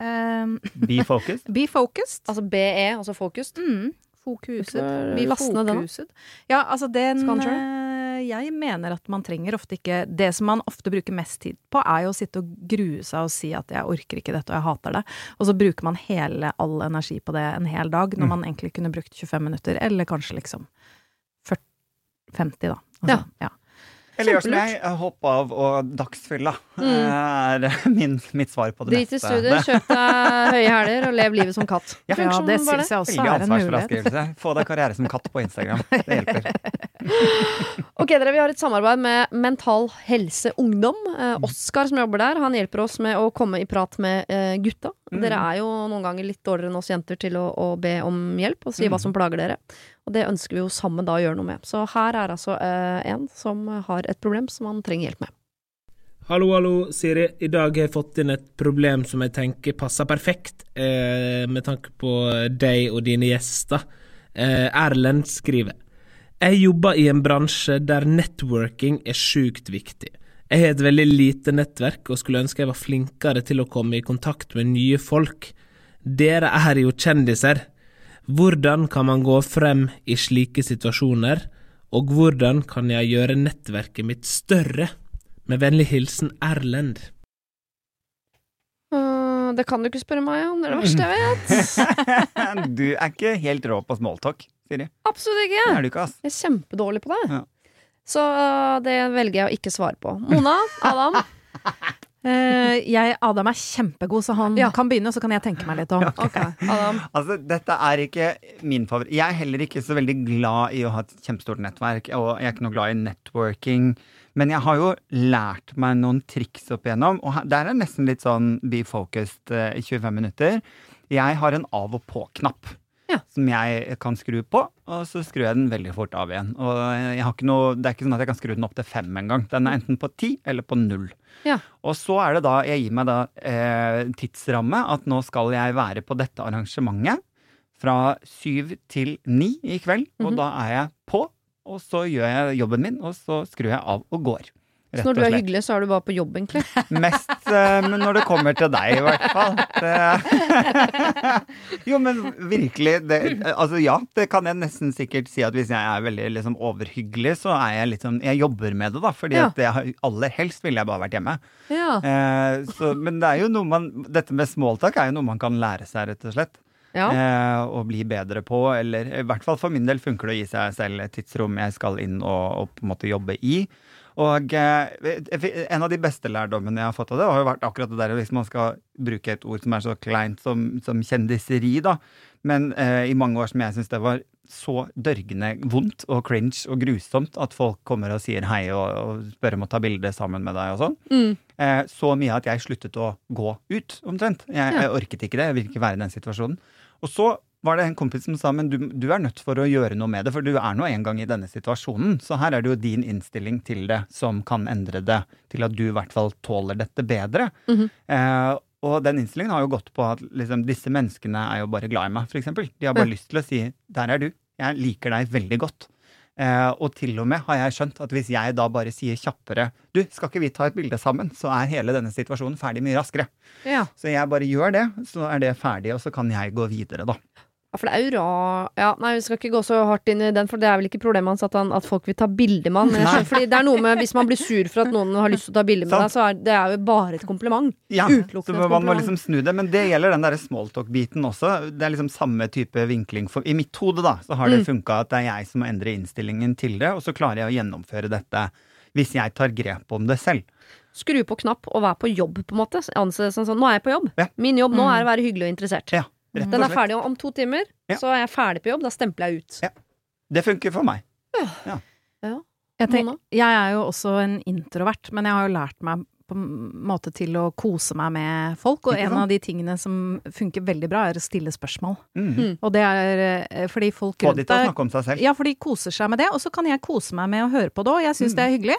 um, <laughs> Be focused. Be Focused. Altså BE, altså Focused? Mm. Fokuset. Be Fokuset. Ja, altså den eh, Jeg mener at man trenger ofte ikke Det som man ofte bruker mest tid på, er jo å sitte og grue seg og si at 'jeg orker ikke dette, og jeg hater det'. Og så bruker man hele all energi på det en hel dag, når Mm. man egentlig kunne brukt 25 minutter, eller kanskje liksom 40, 50, da. Altså, Ja. ja. Eller gjør som jeg, hopp av og dagsfylla Mm. er min, mitt svar på det Drit i studiet, studier, kjøp deg høye hæler og lev livet som katt. Ja, ja, det som syns jeg også er en mulighet. Få deg karriere som katt på Instagram. Det hjelper. <laughs> Ok, dere, Vi har et samarbeid med Mental Helse Ungdom. Eh, Oskar som jobber der, han hjelper oss med å komme i prat med eh, gutta. Mm. Dere er jo noen ganger litt dårligere enn oss jenter til å, å be om hjelp og si Mm. hva som plager dere. Og det ønsker vi jo sammen da å gjøre noe med. Så her er altså eh, en som har et problem som han trenger hjelp med. Hallo, hallo, Siri. I dag har jeg fått inn et problem som jeg tenker passer perfekt eh, med tanke på deg og dine gjester. Eh, Erlend skriver Jeg jobber i en bransje der networking er sjukt viktig. Jeg har et veldig lite nettverk og skulle ønske jeg var flinkere til å komme i kontakt med nye folk. Dere er jo kjendiser. Hvordan kan man gå frem i slike situasjoner, og hvordan kan jeg gjøre nettverket mitt større? Med vennlig hilsen Erlend. Det kan du ikke spørre meg om, det er det verste jeg vet. <laughs> Du er ikke helt rå på smalltalk, Siri. Absolutt Det ikke. er du ikke, ass. Jeg er kjempedårlig på det. Ja. Så eh, det velger jeg å ikke svare på. Mona, Adam. Uh, <laughs> jeg, Adam er kjempegod, så han Ja. kan begynne, så kan jeg tenke meg litt om. Okay. Adam. Altså, dette er ikke min favoritt. Jeg er heller ikke så veldig glad i å ha et kjempestort nettverk, og jeg er ikke noe glad i networking. Men jeg har jo lært meg noen triks opp igjennom, og der er det nesten litt sånn be focused eh, i 25 minutter. Jeg har en av og på-knapp. Ja. Som jeg kan skru på, og så skrur jeg den veldig fort av igjen. Og jeg har ikke noe, det er ikke sånn at jeg kan skru den opp til fem engang. Den er enten på ti eller på null. Ja. Og så er det da, jeg gir meg da eh, tidsramme, at nå skal jeg være på dette arrangementet fra syv til ni i kveld, og Mhm. da er jeg på, og så gjør jeg jobben min, og så skrur jeg av og går. Så når du er hyggelig, så er du bare på jobb, egentlig. <laughs> Mest uh, når det kommer til deg, i hvert fall. Det... <laughs> jo, men virkelig. Det, altså ja, det kan jeg nesten sikkert si at hvis jeg er veldig liksom, overhyggelig, så er jeg litt sånn Jeg jobber med det, da. Fordi Ja. at jeg, aller helst ville jeg bare vært hjemme. Ja. Uh, så, men det er jo noe man Dette med smalltalk er jo noe man kan lære seg, rett og slett. Ja. Eh, og bli bedre på, eller i hvert fall for min del funker det å gi seg selv et tidsrom jeg skal inn og, og på en måte jobbe i. Og eh, en av de beste lærdommene jeg har fått av det, har jo vært akkurat det der hvis man skal bruke et ord som er så kleint som, som kjendiseri, da. Men eh, i mange år som jeg syns det var så dørgende vondt og cringe og grusomt at folk kommer og sier hei og, og spør om å ta bilde sammen med deg og sånn. Mm. Eh, så mye at jeg sluttet å gå ut, omtrent. Jeg, Ja. jeg orket ikke det. Jeg vil ikke være i den situasjonen. Og så var det en kompis som sa men du, du er nødt for å gjøre noe med det, for du er nå en gang i denne situasjonen. Så her er det jo din innstilling til det som kan endre det til at du i hvert fall tåler dette bedre. Mhm. eh, og den innstillingen har jo gått på at liksom, disse menneskene er jo bare glad i meg, f.eks. De har bare mm. lyst til å si 'der er du', jeg liker deg veldig godt. Eh, og til og med har jeg skjønt at hvis jeg da bare sier kjappere 'du, skal ikke vi ta et bilde sammen', så er hele denne situasjonen ferdig mye raskere. Ja. Så jeg bare gjør det, så er det ferdig, og så kan jeg gå videre, da. Ja, for det er jo ra... Ja, nei, vi skal ikke gå så hardt inn i den, for det er vel ikke problemet hans at, han, at folk vil ta bilde med han. Men jeg skjønner, fordi det er noe med Hvis man blir sur for at noen har lyst til å ta bilde med deg, så er det er jo bare et kompliment. Ja, Utelukkende et kompliment. man må liksom snu det. Men det gjelder den derre smalltalk-biten også. Det er liksom samme type vinkling. For I mitt hode da, så har det Mm. funka at det er jeg som må endre innstillingen til det, og så klarer jeg å gjennomføre dette hvis jeg tar grep om det selv. Skru på knapp og vær på jobb, på en måte. Anse det som sånn. Nå er jeg på jobb. Ja. Min jobb nå Mm. er å være hyggelig og interessert. Ja, Den er ferdig om to timer, Ja. så er jeg ferdig på jobb. Da stempler jeg ut. Ja. Det funker for meg. Jeg, tenk, jeg er jo også en introvert, men jeg har jo lært meg på en måte til å kose meg med folk. Og en av de tingene som funker veldig bra, er å stille spørsmål. Mm. Mm. Og det er eh, fordi folk Få de rundt til å deg snakke om seg selv. Ja, for de koser seg med det, og så kan jeg kose meg med å høre på det òg. Jeg syns Mm. det er hyggelig.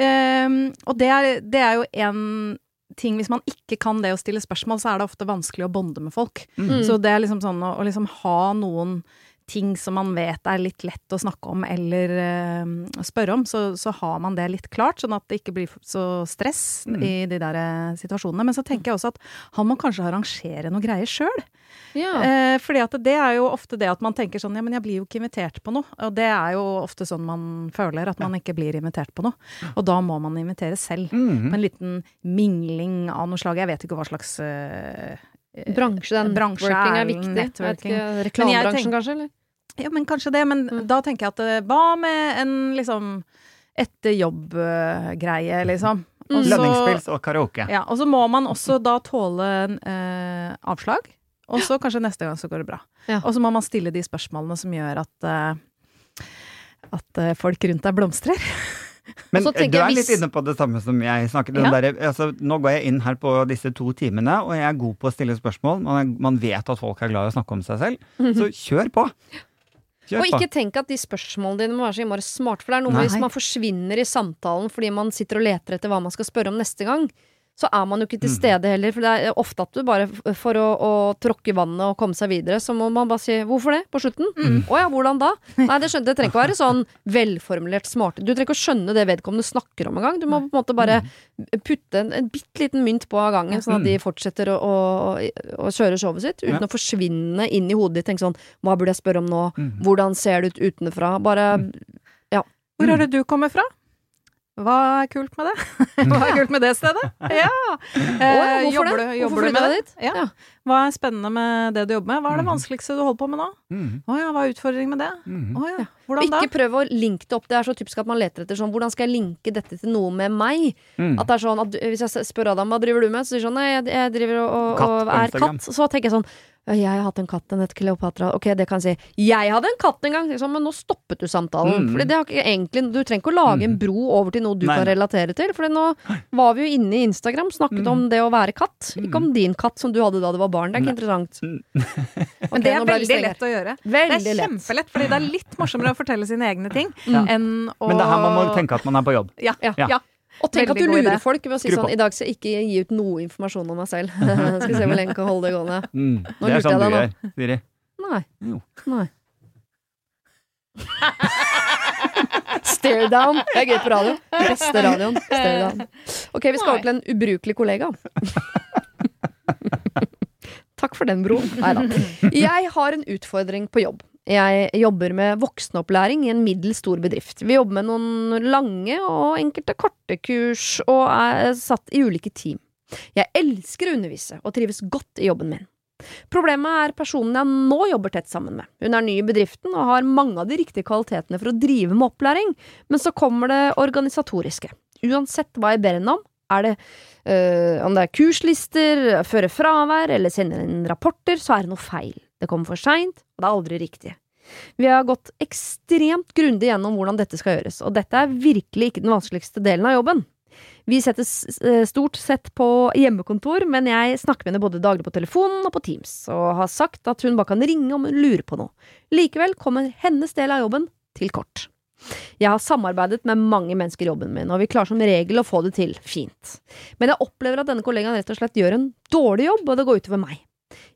Um, og det er, det er jo en ting Hvis man ikke kan det å stille spørsmål, så er det ofte vanskelig å bonde med folk. Mm. Så det er liksom sånn å, å liksom ha noen ting som man vet er litt lett å snakke om eller eh, spørre om, så, så har man det litt klart, sånn at det ikke blir så stress Mm. i de der eh, situasjonene. Men så tenker jeg også at han må kanskje arrangere noe greier sjøl. Ja. Eh, fordi at det er jo ofte det at man tenker sånn, ja, men jeg blir jo ikke invitert på noe. Og det er jo ofte sånn man føler, at man ikke blir invitert på noe. Og da må man invitere selv. Mm. På en liten mingling av noe slag. Jeg vet ikke hva slags eh, Bransje, den. bransje Networking er er viktig. networking. Reklamebransjen, kanskje? Eller? Ja, men kanskje det. Men Mm. da tenker jeg at eh, hva med en liksom etter jobb-greie, liksom? Mm. Og Lønningspils og karaoke. Ja, og så må man også da tåle eh, avslag. Og så kanskje neste gang så går det bra. Ja. Og så må man stille de spørsmålene som gjør at eh, at eh, folk rundt deg blomstrer. <laughs> <laughs> Men så du er litt inne på det samme som jeg snakket om. Ja. der, altså, nå går jeg inn her på disse to timene, og jeg er god på å stille spørsmål. Man, man vet at folk er glad i å snakke om seg selv, så kjør på! Kjør Og ikke tenk at de spørsmålene dine må være så innmari smarte, for det er noe Nei. hvis man forsvinner i samtalen fordi man sitter og leter etter hva man skal spørre om neste gang, så er man jo ikke til Mhm. stede heller. For det er ofte at du bare for å, å tråkke i vannet og komme seg videre, så må man bare si 'hvorfor det?' på slutten. Mm. 'Å ja, hvordan da?' Nei, det, skjønner, det trenger ikke å være sånn velformulert smarte. Du trenger ikke å skjønne det vedkommende snakker om engang. Du må på en måte bare Mhm. putte en, en bitte liten mynt på av gangen, sånn at de fortsetter å, å, å kjøre showet sitt uten Ja. å forsvinne inn i hodet ditt. Tenke sånn 'hva burde jeg spørre om nå'? Hvordan ser det ut utenfra? Bare Hvor er det du kommer fra? Hva er kult med det? <laughs> Hva er kult med det stedet? <laughs> Ja! Eh, hvorfor jobber det? du, Hvorfor jobber du med det? Ja. Ja. Hva er spennende med det du jobber med? Hva er det Mhm. vanskeligste du holder på med nå? Mm. oh, ja, hva er utfordringen med det? Mm. Oh, ja, hvordan da? ikke prøv å linke det opp. Det er så typisk at man leter etter sånn Hvordan skal jeg linke dette til noe med meg? Mm. At det er sånn at Hvis jeg spør Adam hva driver du med, så sier han sånn Nei, jeg, driver og, og, og er katt. Så tenker jeg sånn «Ja, jeg har hatt en katt, den het Kleopatra. Ok, det kan jeg si. Jeg hadde en katt en gang! liksom, men nå stoppet du samtalen. Mm. Fordi det har ikke egentlig Du trenger ikke å lage en bro over til noe du Nei, kan relatere til. For nå var vi jo inne i Instagram, snakket om det å være katt. Ikke om din katt som du hadde da du var barn. Det er ikke interessant. Okay, Men det er veldig lett å gjøre. Veldig det er lett. kjempelett, fordi det er litt morsommere å fortelle sine egne ting ja. enn å Men det er her man må tenke at man er på jobb. Ja. Ja. ja. Og tenk at du lurer idé. folk ved å si Skru sånn på. I dag skal jeg ikke gi ut noe informasjon om meg selv. <laughs> skal vi se hvor lenge jeg kan holde det gående. Mm. Nå Det er lurte sånn jeg du deg gjør, Siri. Nei. Jo. Nei. Stare down. Det er gøy på radio. Beste radioen. Stare down. Ok, vi skal over til en ubrukelig kollega. <laughs> Takk for den, bro. <laughs> Nei da. Jeg har en utfordring på jobb. Jeg jobber med voksenopplæring i en middels stor bedrift. Vi jobber med noen lange og enkelte korte kurs, og er satt i ulike team. Jeg elsker å undervise og trives godt i jobben min. Problemet er personen jeg nå jobber tett sammen med. Hun er ny i bedriften og har mange av de riktige kvalitetene for å drive med opplæring, men så kommer det organisatoriske. Uansett hva jeg ber henne om, er det øh, om det er kurslister, føre fravær eller sende inn rapporter, så er det noe feil. Det kommer for seint, og det er aldri riktig. Vi har gått ekstremt grundig gjennom hvordan dette skal gjøres, og dette er virkelig ikke den vanskeligste delen av jobben. Vi setter eh, stort sett på hjemmekontor, men jeg snakker med henne både daglig på telefonen og på Teams, og har sagt at hun bare kan ringe om hun lurer på noe. Likevel kommer hennes del av jobben til kort. Jeg har samarbeidet med mange mennesker i jobben min, og vi klarer som regel å få det til fint. Men jeg opplever at denne kollegaen rett og slett gjør en dårlig jobb, og det går utover meg.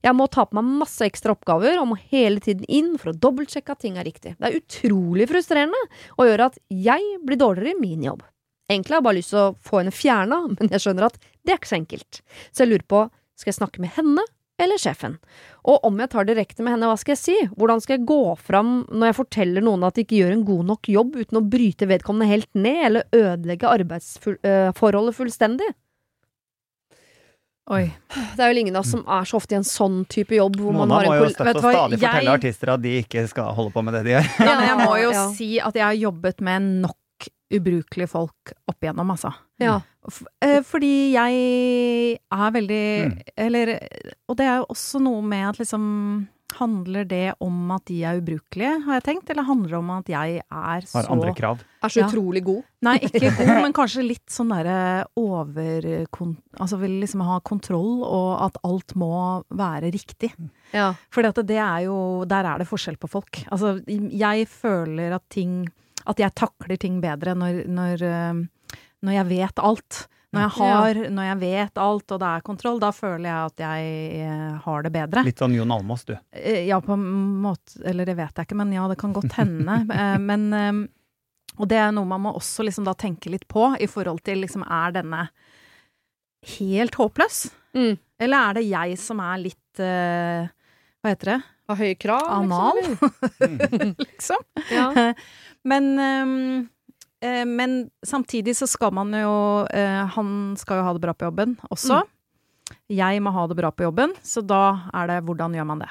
Jeg må ta på meg masse ekstra oppgaver og må hele tiden inn for å dobbeltsjekke at ting er riktig. Det er utrolig frustrerende og gjør at jeg blir dårligere i min jobb. Egentlig har jeg bare lyst til å få henne fjerna, men jeg skjønner at det er ikke så enkelt. Så jeg lurer på, skal jeg snakke med henne eller sjefen? Og om jeg tar direkte med henne, hva skal jeg si? Hvordan skal jeg gå fram når jeg forteller noen at de ikke gjør en god nok jobb uten å bryte vedkommende helt ned, eller ødelegge arbeidsforholdet fullstendig? Oi. Det er vel ingen av oss som er så ofte i en sånn type jobb hvor man har har en må jo støtt og stadig jeg... fortelle artister at de ikke skal holde på med det de gjør. Ja, men jeg må jo Ja. si at jeg har jobbet med nok ubrukelige folk opp igjennom, altså. Ja. Eh, fordi jeg er veldig Mm. Eller Og det er jo også noe med at liksom Handler det om at de er ubrukelige, har jeg tenkt, eller handler det om at jeg er Har andre krav. Er så Ja. utrolig god. Nei, ikke god, <laughs> men kanskje litt sånn derre over... Altså vil liksom ha kontroll, og at alt må være riktig. Ja. For det er jo Der er det forskjell på folk. Altså, jeg føler at ting At jeg takler ting bedre når, når, eh, når jeg vet alt. Når jeg har Når jeg vet alt, og det er kontroll, da føler jeg at jeg eh, har det bedre. Litt sånn Jon Almaas, du. Eh, Ja, på en måte Eller det vet jeg ikke, men ja, det kan godt hende. <laughs> Eh, men Og det er noe man må også liksom da tenke litt på, i forhold til liksom Er denne helt håpløs? Mm. Eller er det jeg som er litt uh, Hva heter det? Har høye krav, Anal? liksom. <laughs> Liksom. Ja. <laughs> Men ehm, eh, men samtidig så skal man jo eh, Han skal jo ha det bra på jobben også. Jeg må ha det bra på jobben, så da er det hvordan gjør man det?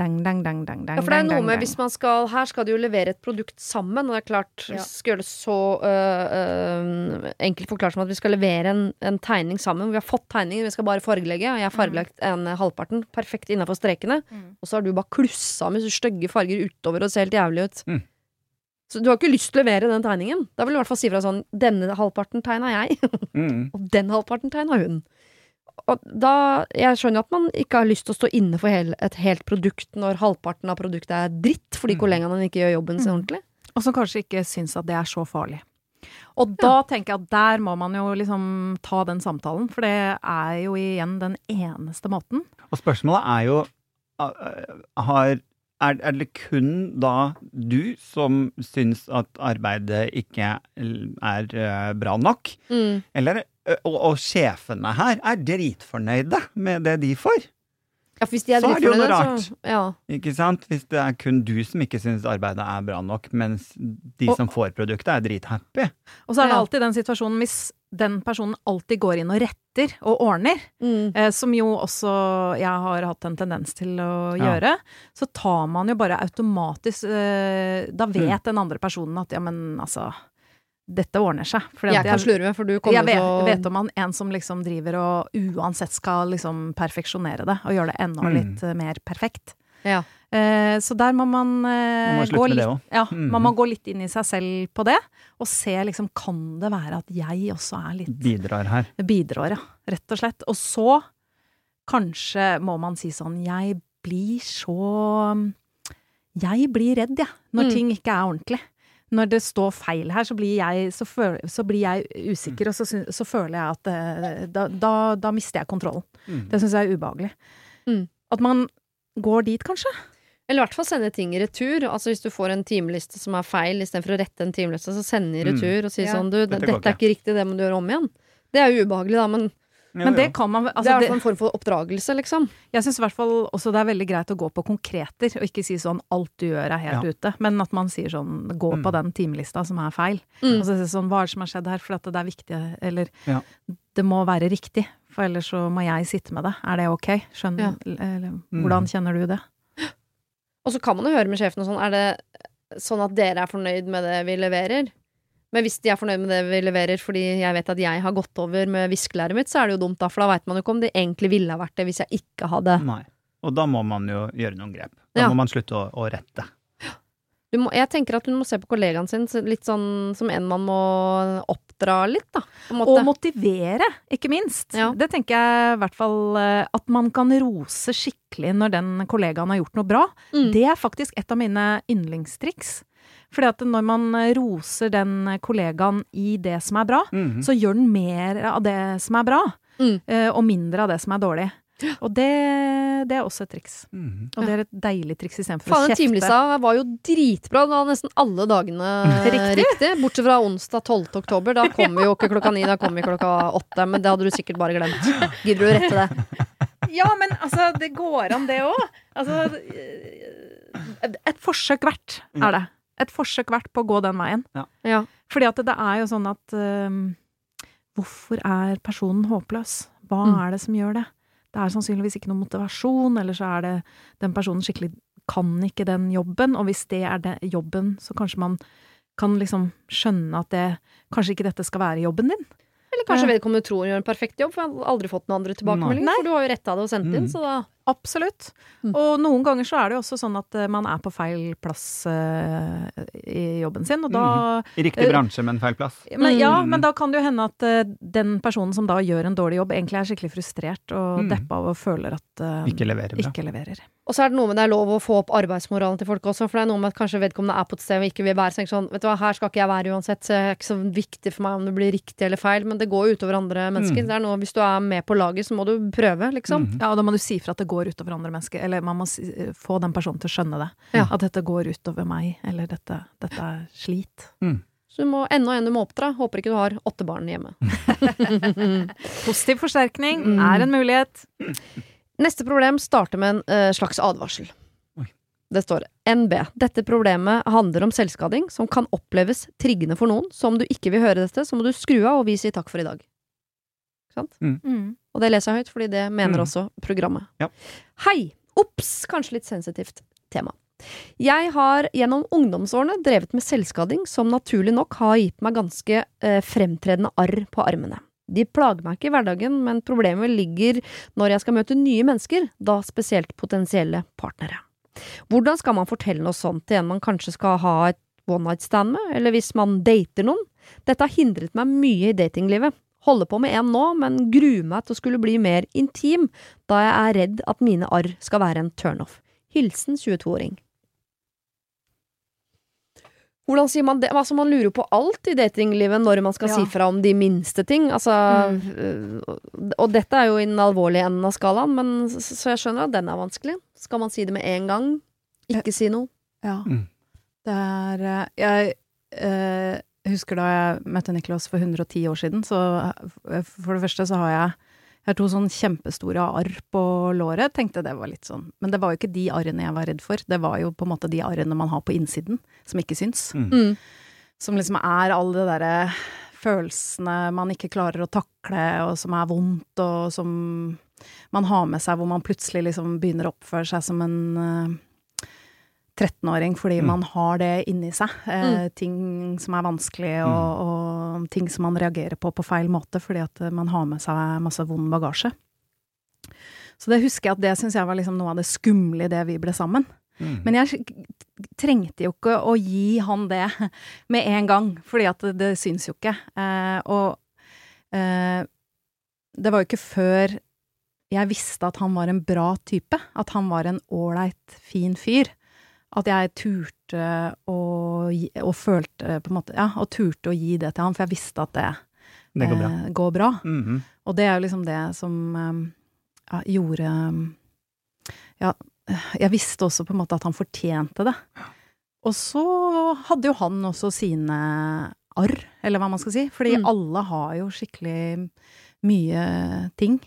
Dang, dang, dang, dang, dang, Ja, for det er noe med hvis man skal Her skal de jo levere et produkt sammen, og det er klart Ja. Skal gjøre det så øh, øh, enkelt forklart som at vi skal levere en, en tegning sammen. Vi har fått tegningen, vi skal bare fargelegge, og jeg har fargelagt en halvparten perfekt innafor strekene. Mm. Og så har du bare klussa med så stygge farger utover og ser helt jævlig ut. Mm. Så du har ikke lyst til å levere den tegningen. Da vil du i hvert fall si fra sånn Denne halvparten tegna jeg, <laughs> Mm. og den halvparten tegna hun. Og da, Jeg skjønner at man ikke har lyst til å stå inne for hel, et helt produkt når halvparten av produktet er dritt fordi Mm. kollegaene ikke gjør jobben sin Mm. ordentlig. Og som kanskje ikke syns at det er så farlig. Og da tenker jeg at der må man jo liksom ta den samtalen, for det er jo igjen den eneste måten. Og spørsmålet er jo har, er, er det kun da du som syns at arbeidet ikke er uh, bra nok? Eller, uh, og, og sjefene her er dritfornøyde med det de får? Ja, hvis de er Så er det jo noe rart, så ja. Ikke sant? Hvis det er kun du som ikke syns arbeidet er bra nok, mens de Og- som får produktet, er drithappy. Og så er det Ja. alltid den situasjonen hvis den personen alltid går inn og retter og ordner, Mm. eh, som jo også jeg har hatt en tendens til å Ja. gjøre, så tar man jo bare automatisk eh, Da vet den andre personen at ja, men altså Dette ordner seg. Fordi Jeg kan kan slurve, for du kommer jeg vet, til å vet om han en som liksom driver og uansett skal liksom perfeksjonere det, og gjøre det enda Mm. litt eh, mer perfekt. Ja. Eh, så der må man, eh, Man må gå litt, ja, mm. man må gå litt inn i seg selv på det, og se liksom kan det være at jeg også er litt Bidrar her. bidrar, ja. Rett og slett. Og så kanskje må man si sånn Jeg blir så Jeg blir redd, jeg, ja, når Mm. ting ikke er ordentlig. Når det står feil her, så blir jeg, så føl, så blir jeg usikker, og så, så føler jeg at eh, da, da, da mister jeg kontrollen. Mm. Det syns jeg er ubehagelig. Mm. At man går dit, kanskje. Eller i hvert fall sende ting i retur. Altså Hvis du får en timeliste som er feil, istedenfor å rette en timeliste, så sende i Mm. retur og si Ja. sånn du, Dette dette, er ikke riktig, det må du gjøre om igjen. Det er jo ubehagelig, da, men Men det kan man det altså, er i hvert fall en form for oppdragelse, liksom. Jeg syns i hvert fall også det er veldig greit å gå på konkreter, og ikke si sånn alt du gjør er helt ute, men at man sier sånn gå Mm. på den timelista som er feil. Mm. Og så si sånn hva er det som har skjedd her, for at det er viktig, eller Ja. det må være riktig. For ellers så må jeg sitte med det. Er det ok? Skjønner eller, Hvordan kjenner du det? Og så kan man jo høre med sjefen og sånn, er det sånn at dere er fornøyd med det vi leverer? Men hvis de er fornøyd med det vi leverer fordi jeg vet at jeg har gått over med viskelæret mitt, så er det jo dumt, da, for da veit man jo ikke om det egentlig ville ha vært det hvis jeg ikke hadde Nei. Og da må man jo gjøre noen grep. Da Ja. må man slutte å, å rette. du må, Jeg tenker at hun må se på kollegaen sin litt sånn som en man må oppdra litt, da. På en måte. Og motivere, ikke minst. Ja. Det tenker jeg i hvert fall eh, at man kan rose skikkelig når den kollegaen har gjort noe bra. Mm. Det er faktisk et av mine yndlingstriks. Fordi at når man roser den kollegaen i det som er bra, Mhm. så gjør den mer av det som er bra, Mm. eh, og mindre av det som er dårlig. Og det, det er også et triks. Mhm. Og det er et deilig triks istedenfor å Faen, kjefte. timelista var jo dritbra. Det var nesten alle dagene <laughs> Riktig. riktig. Bortsett fra onsdag 12. oktober. Da kom vi jo ikke klokka ni, da kom vi klokka åtte. Men det hadde du sikkert bare glemt. Gidder du å rette det? <laughs> Ja, men altså, det går an, det òg. Altså et- Et forsøk verdt er det. Et forsøk verdt på å gå den veien. Ja. Fordi at det er jo sånn at øhm, Hvorfor er personen håpløs? Hva Mm. er det som gjør det? Det er sannsynligvis ikke noe motivasjon, eller så er det den personen skikkelig kan ikke den jobben, og hvis det er den jobben, så kanskje man kan liksom skjønne at det Kanskje ikke dette skal være jobben din? Eller kanskje vedkommende tror hun gjør en perfekt jobb, for jeg har aldri fått noen andre tilbakemeldinger. For du har jo retta det og sendt inn, Mm. så da Absolutt. Mm. Og noen ganger så er det jo også sånn at eh, man er på feil plass uh, i jobben sin, og da I riktig bransje bransje, men feil plass. men, Ja, Mm. men da kan det jo hende at uh, den personen som da gjør en dårlig jobb, egentlig er skikkelig frustrert og Mm. deppa og føler at uh, Ikke leverer bra. ikke leverer. Og så er det noe med det er lov å få opp arbeidsmoralen til folk også, for det er noe med at kanskje vedkommende er på et sted og ikke vil være så sånn, vet du hva, her skal ikke jeg være uansett, så det er ikke så viktig for meg om det blir riktig eller feil, men det går jo utover andre mennesker. Mm. Det er noe, hvis du er med på laget, så må du prøve, liksom. Mhm. Ja, og da må du si fra at det går utover andre mennesker, eller man må si, få den personen til å skjønne det. Ja. At dette går utover meg, eller dette, dette er slit. Så du må enda en du må oppdra. Håper ikke du har åtte barn hjemme. <laughs> Positiv forsterkning Mm. er en mulighet. Neste problem starter med en uh, slags advarsel. Oi. Det står NB. Dette problemet handler om selvskading som kan oppleves triggende for noen. Så om du ikke vil høre dette, så må du skru av og vi sier takk for i dag. Ikke sant? Mm. Og det leser jeg høyt, fordi det mener Mm. også programmet. Ja. Hei! Ops! Kanskje litt sensitivt tema. Jeg har gjennom ungdomsårene drevet med selvskading som naturlig nok har gitt meg ganske eh, fremtredende arr på armene. De plager meg ikke i hverdagen, men problemet ligger når jeg skal møte nye mennesker, da spesielt potensielle partnere. Hvordan skal man fortelle noe sånt til en man kanskje skal ha et one night stand med, eller hvis man dater noen? Dette har hindret meg mye i datinglivet. Holder på med en nå, men gruer meg til å skulle bli mer intim, da jeg er redd at mine arr skal være en turnoff. Hilsen 22-åring. Hvordan sier man det? Altså, man lurer jo på alt i datinglivet når man skal Ja. si fra om de minste ting. Altså, mm. Og dette er jo i den alvorlige enden av skalaen, men så jeg skjønner at den er vanskelig. Skal man si det med en gang? Ikke si noe? Ja. Mm. Det er eh, Jeg husker da jeg møtte Niklas for 110 år siden, så eh, for det første så har jeg jeg har to sånn kjempestore arr på låret. Tenkte det var litt sånn Men det var jo ikke de arrene jeg var redd for. Det var jo på en måte de arrene man har på innsiden, som ikke syns. Mm. Mm. Som liksom er alle de derre følelsene man ikke klarer å takle, og som er vondt, og som man har med seg, hvor man plutselig liksom begynner å oppføre seg som en eh, 13-åring fordi Mm. man har det inni seg. Eh, Ting som er vanskelig, og, og ting som man reagerer på på feil måte fordi at man har med seg masse vond bagasje. Så det husker jeg at det syns jeg var liksom noe av det skumle i det vi ble sammen. Mm. Men jeg trengte jo ikke å gi han det med en gang, fordi at det, det syns jo ikke. Eh, og eh, det var jo ikke før jeg visste at han var en bra type, at han var en ålreit, fin fyr, at jeg turte å gi, og følte på en måte, ja, og turte å gi det til han, for jeg visste at det, Det går bra. eh, går bra. Mhm. Og det er jo liksom det som um, ja, gjorde Ja, jeg visste også på en måte at han fortjente det. Og så hadde jo han også sine arr, eller hva man skal si. Fordi Mm. alle har jo skikkelig mye ting.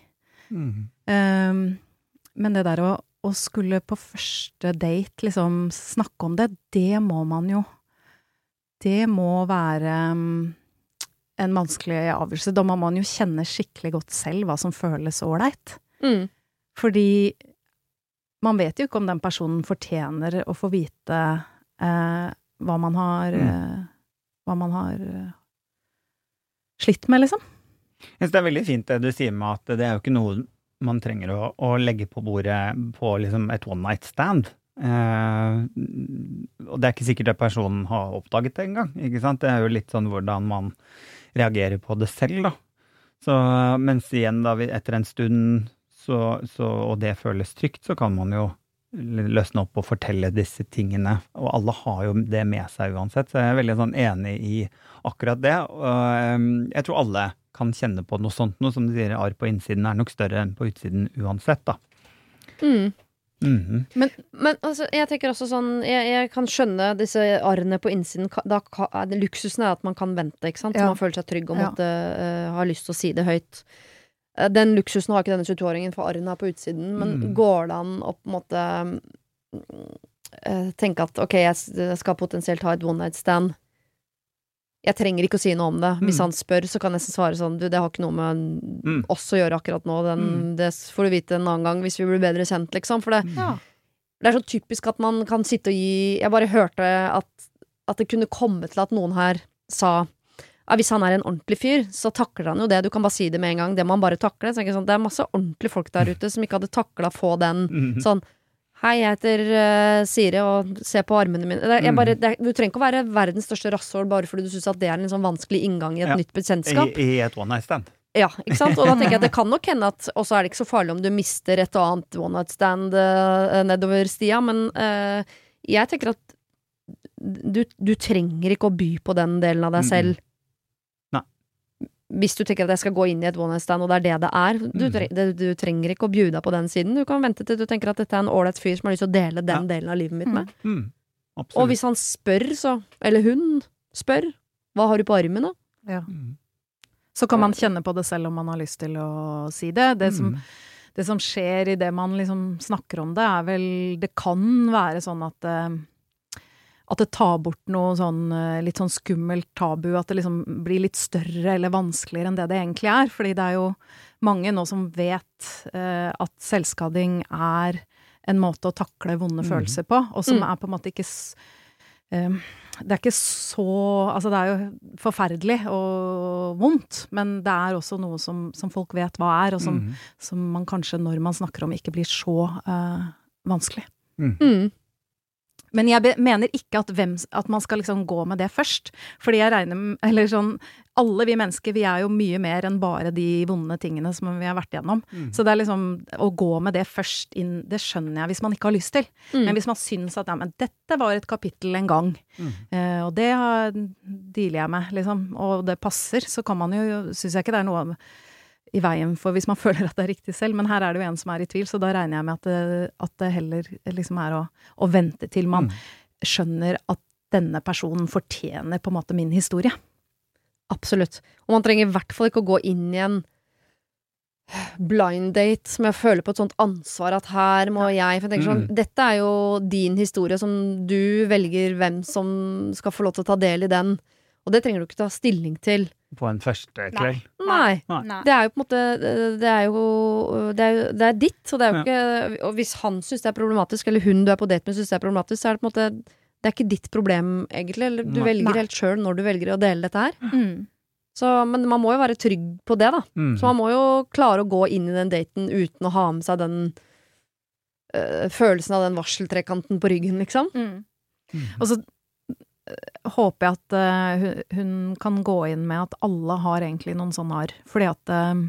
Mm. Um, men det der å, å skulle på første date liksom snakke om det, det må man jo Det må være um, en vanskelig avgjørelse. Da må man jo kjenne skikkelig godt selv hva som føles ålreit. Mm. Fordi man vet jo ikke om den personen fortjener å få vite eh, hva man har Mm. eh, Hva man har eh, slitt med, liksom. Jeg synes det er veldig fint det du sier med at det er jo ikke noe man trenger å, å legge på bordet på liksom et one night stand. Eh, og det er ikke sikkert at personen har oppdaget det engang. Det er jo litt sånn hvordan man reagerer på det selv, da. Så, mens igjen, da, etter en stund, så, så, og det føles trygt, så kan man jo løsne opp og fortelle disse tingene. Og alle har jo det med seg uansett, så jeg er veldig sånn enig i akkurat det. Og eh, jeg tror alle kan kjenne på noe sånt noe. Som du sier, arr på innsiden er nok større enn på utsiden uansett, da. Mm. Mhm. Men altså, jeg tenker også sånn Jeg, jeg kan skjønne disse arrene på innsiden. Da, er det, luksusen er at man kan vente, ikke sant? Ja. man føler seg trygg og Ja. måtte eh, ha lyst til å si det høyt. Eh, Den luksusen har ikke denne 22-åringen, for arrene er på utsiden. Men Mm. går det an å på en måte uh, tenke at ok, jeg, jeg skal potensielt ha et one night stand. Jeg trenger ikke å si noe om det. Hvis Mm. han spør, så kan jeg nesten svare sånn Du, det har ikke noe med Mm. oss å gjøre akkurat nå. Den, Mm. Det får du vite en annen gang hvis vi blir bedre kjent, liksom. For det, Ja. det er så typisk at man kan sitte og gi Jeg bare hørte at, at det kunne komme til at noen her sa ja, hvis han er en ordentlig fyr, så takler han jo det. Du kan bare si det med en gang. Det må han bare takle. Så jeg sånn, det er masse ordentlige folk der ute som ikke hadde takla å få den Mhm. sånn Hei, jeg heter uh, Siri, og se på armene mine. Det, jeg bare, det, du trenger ikke å være verdens største rasshål bare fordi du syns det er en sånn vanskelig inngang i et Ja. nytt bekjentskap. I, I et one night stand. Ja, ikke sant? Og da tenker jeg at det <laughs> kan nok hende at Og så er det ikke så farlig om du mister et og annet one night stand uh, nedover stia, men uh, jeg tenker at du, du trenger ikke å by på den delen av deg Mm, selv. Nei. Hvis du tenker at jeg skal gå inn i et one night stand, og det er det det er. Du, Mm. tre, det, du trenger ikke å bjude deg på den siden. Du kan vente til du tenker at dette er en ålreit fyr som har lyst til å dele den delen av livet mitt med. Mm. Og hvis han spør, så Eller hun spør. Hva har du på armen, da? Ja. Mm. Så kan man kjenne på det selv om man har lyst til å si det. Det som, Mm. det som skjer i det man liksom snakker om det, er vel Det kan være sånn at eh, at det tar bort noe sånn eh, litt sånn skummelt tabu, at det liksom blir litt større eller vanskeligere enn det det egentlig er. Fordi det er jo mange nå som vet eh, at selvskading er en måte å takle vonde mm. følelser på, og som Mm. er på en måte ikke s- eh, Det er ikke så Altså, det er jo forferdelig og vondt, men det er også noe som, som folk vet hva er, og som, Mm. som man kanskje, når man snakker om, ikke blir så eh, vanskelig. Mm. Men jeg mener ikke at, hvem, at man skal liksom gå med det først. Fordi jeg regner med Eller sånn Alle vi mennesker, vi er jo mye mer enn bare de vonde tingene som vi har vært igjennom. Mm. Så det er liksom Å gå med det først inn, det skjønner jeg hvis man ikke har lyst til. Mm. Men hvis man syns at ja, men dette var et kapittel en gang, Mm. uh, og det har- dealer jeg med, liksom, og det passer, så kan man jo Syns jeg ikke det er noe i veien for hvis man <laughs> føler at det er riktig selv, men her er det jo en som er i tvil, så da regner jeg med at det, at det heller liksom er å, å vente til man Mm. skjønner at denne personen fortjener på en måte min historie. Absolutt. Og man trenger i hvert fall ikke å gå inn i en blind date som jeg føler på et sånt ansvar at her må jeg For jeg tenker sånn, Mm. dette er jo din historie som du velger hvem som skal få lov til å ta del i den. Og det trenger du ikke ta stilling til. På en første kveld. Nei. Nei. Det er jo på en måte Det er jo Det er, jo- det er ditt, og det er jo ikke Og hvis han syns det er problematisk, eller hun du er på date med syns det er problematisk, så er det på en måte Det er ikke ditt problem, egentlig. Eller du Nei. velger Nei. helt sjøl når du velger å dele dette her. Mm. Så, men man må jo være trygg på det, da. Mm. Så man må jo klare å gå inn i den daten uten å ha med seg den øh, følelsen av den varseltrekanten på ryggen, liksom. Mm. Mm. Og så håper jeg at uh, hun, hun kan gå inn med at alle har egentlig noen sånne arr. Fordi at uh,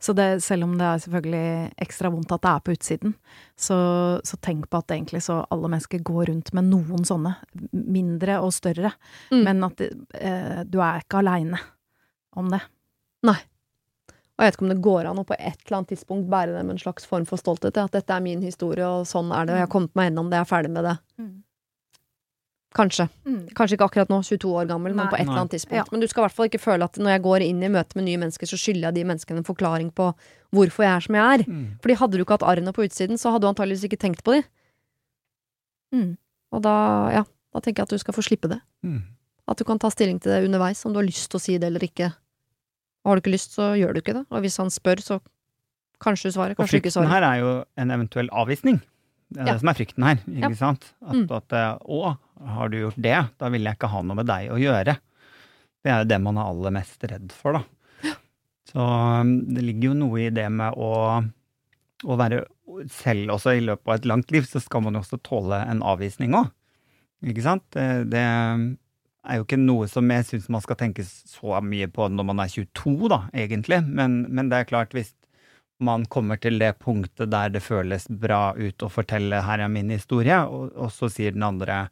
Så det, selv om det er selvfølgelig ekstra vondt at det er på utsiden, så, så tenk på at egentlig så alle mennesker går rundt med noen sånne. Mindre og større. Mm. Men at uh, du er ikke aleine om det. Og jeg vet ikke om det går an å på et eller annet tidspunkt bære med en slags form for stolthet. At dette er min historie, og sånn er det, og jeg har kommet meg gjennom det, jeg er ferdig med det. Kanskje. Kanskje ikke akkurat nå, 22 år gammel, men på et eller annet tidspunkt. Ja. Men du skal i hvert fall ikke føle at når jeg går inn i møte med nye mennesker, så skylder jeg de menneskene en forklaring på hvorfor jeg er som jeg er. Mm. Fordi hadde du ikke hatt arrene på utsiden, så hadde du antageligvis ikke tenkt på de. Mm. Og da, ja, da tenker jeg at du skal få slippe det. Mm. At du kan ta stilling til det underveis, om du har lyst til å si det eller ikke. Og har du ikke lyst, så gjør du ikke det. Og hvis han spør, så kanskje du svarer, Og kanskje du ikke frykten her er jo en eventuell avvisning. Det er Ja. det som er frykten her, ikke Ja. sant? At, Mm. at eh, å, har du gjort det, da vil jeg ikke ha noe med deg å gjøre. Det er jo det man er aller mest redd for, da. Så um, det ligger jo noe i det med å, å være selv også i løpet av et langt liv, så skal man jo også tåle en avvisning òg. Ikke sant? Det, det er jo ikke noe som jeg syns man skal tenke så mye på når man er 22, da, egentlig. Men, men det er klart, hvis man kommer til det punktet der det føles bra ut å fortelle 'her er min historie', og, og så sier den andre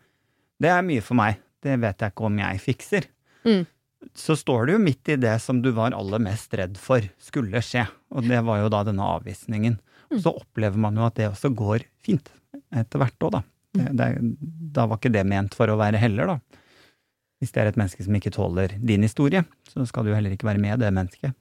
'det er mye for meg, det vet jeg ikke om jeg fikser', Mm. så står du jo midt i det som du var aller mest redd for skulle skje, og det var jo da denne avvisningen. Mm. Så opplever man jo at det også går fint, etter hvert òg, da. Det, det, da var ikke det ment for å være heller, da. Hvis det er et menneske som ikke tåler din historie, så skal du heller ikke være med det mennesket.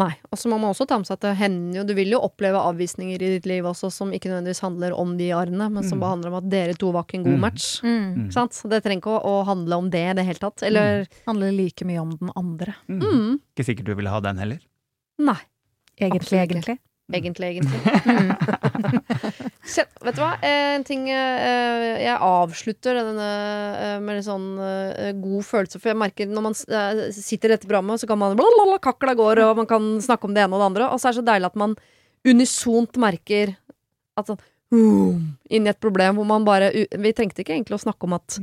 Nei. Og så må man også ta med seg at det hender jo Du vil jo oppleve avvisninger i ditt liv også som ikke nødvendigvis handler om de arrene, men som Mm. bare handler om at dere to var ikke en god Mm. match. Mm. Mm. Sant? Det trenger ikke å, å handle om det i det hele tatt. Eller Handler like mye om den andre. Mm. mm. Ikke sikkert du ville ha den heller. Nei. Egentlig, Absolutt ikke. Egentlig. Egentlig, Mm. <laughs> Så, vet du hva? Eh, En ting eh, Jeg avslutter denne eh, med en sånn god følelse, for jeg merker når man sitter i dette programmet, så kan man blablabla, kakla går, og man kan snakke om det ene og det andre, og så er det så deilig at man unisont merker at sånn inn i et problem hvor man bare Vi trengte ikke egentlig å snakke om at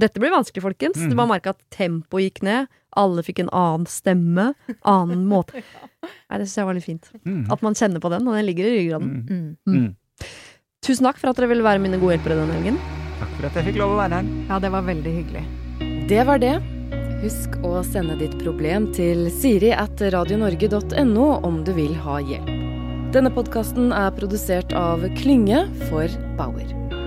dette blir vanskelig, folkens. Man Du bare merka at tempoet gikk ned. Alle fikk en annen stemme. Annen <laughs> måte. Nei, det syns jeg var litt fint. Mm. At man kjenner på den, og den ligger i ryggraden. Mm. Mm. Mm. Tusen takk for at dere ville være mine gode hjelpere denne helgen. Takk for at jeg fikk lov å være her. Ja, det var veldig hyggelig. Det var det. Husk å sende ditt problem til siri at radionorge.no om du vil ha hjelp. Denne podkasten er produsert av Klynge for Bauer.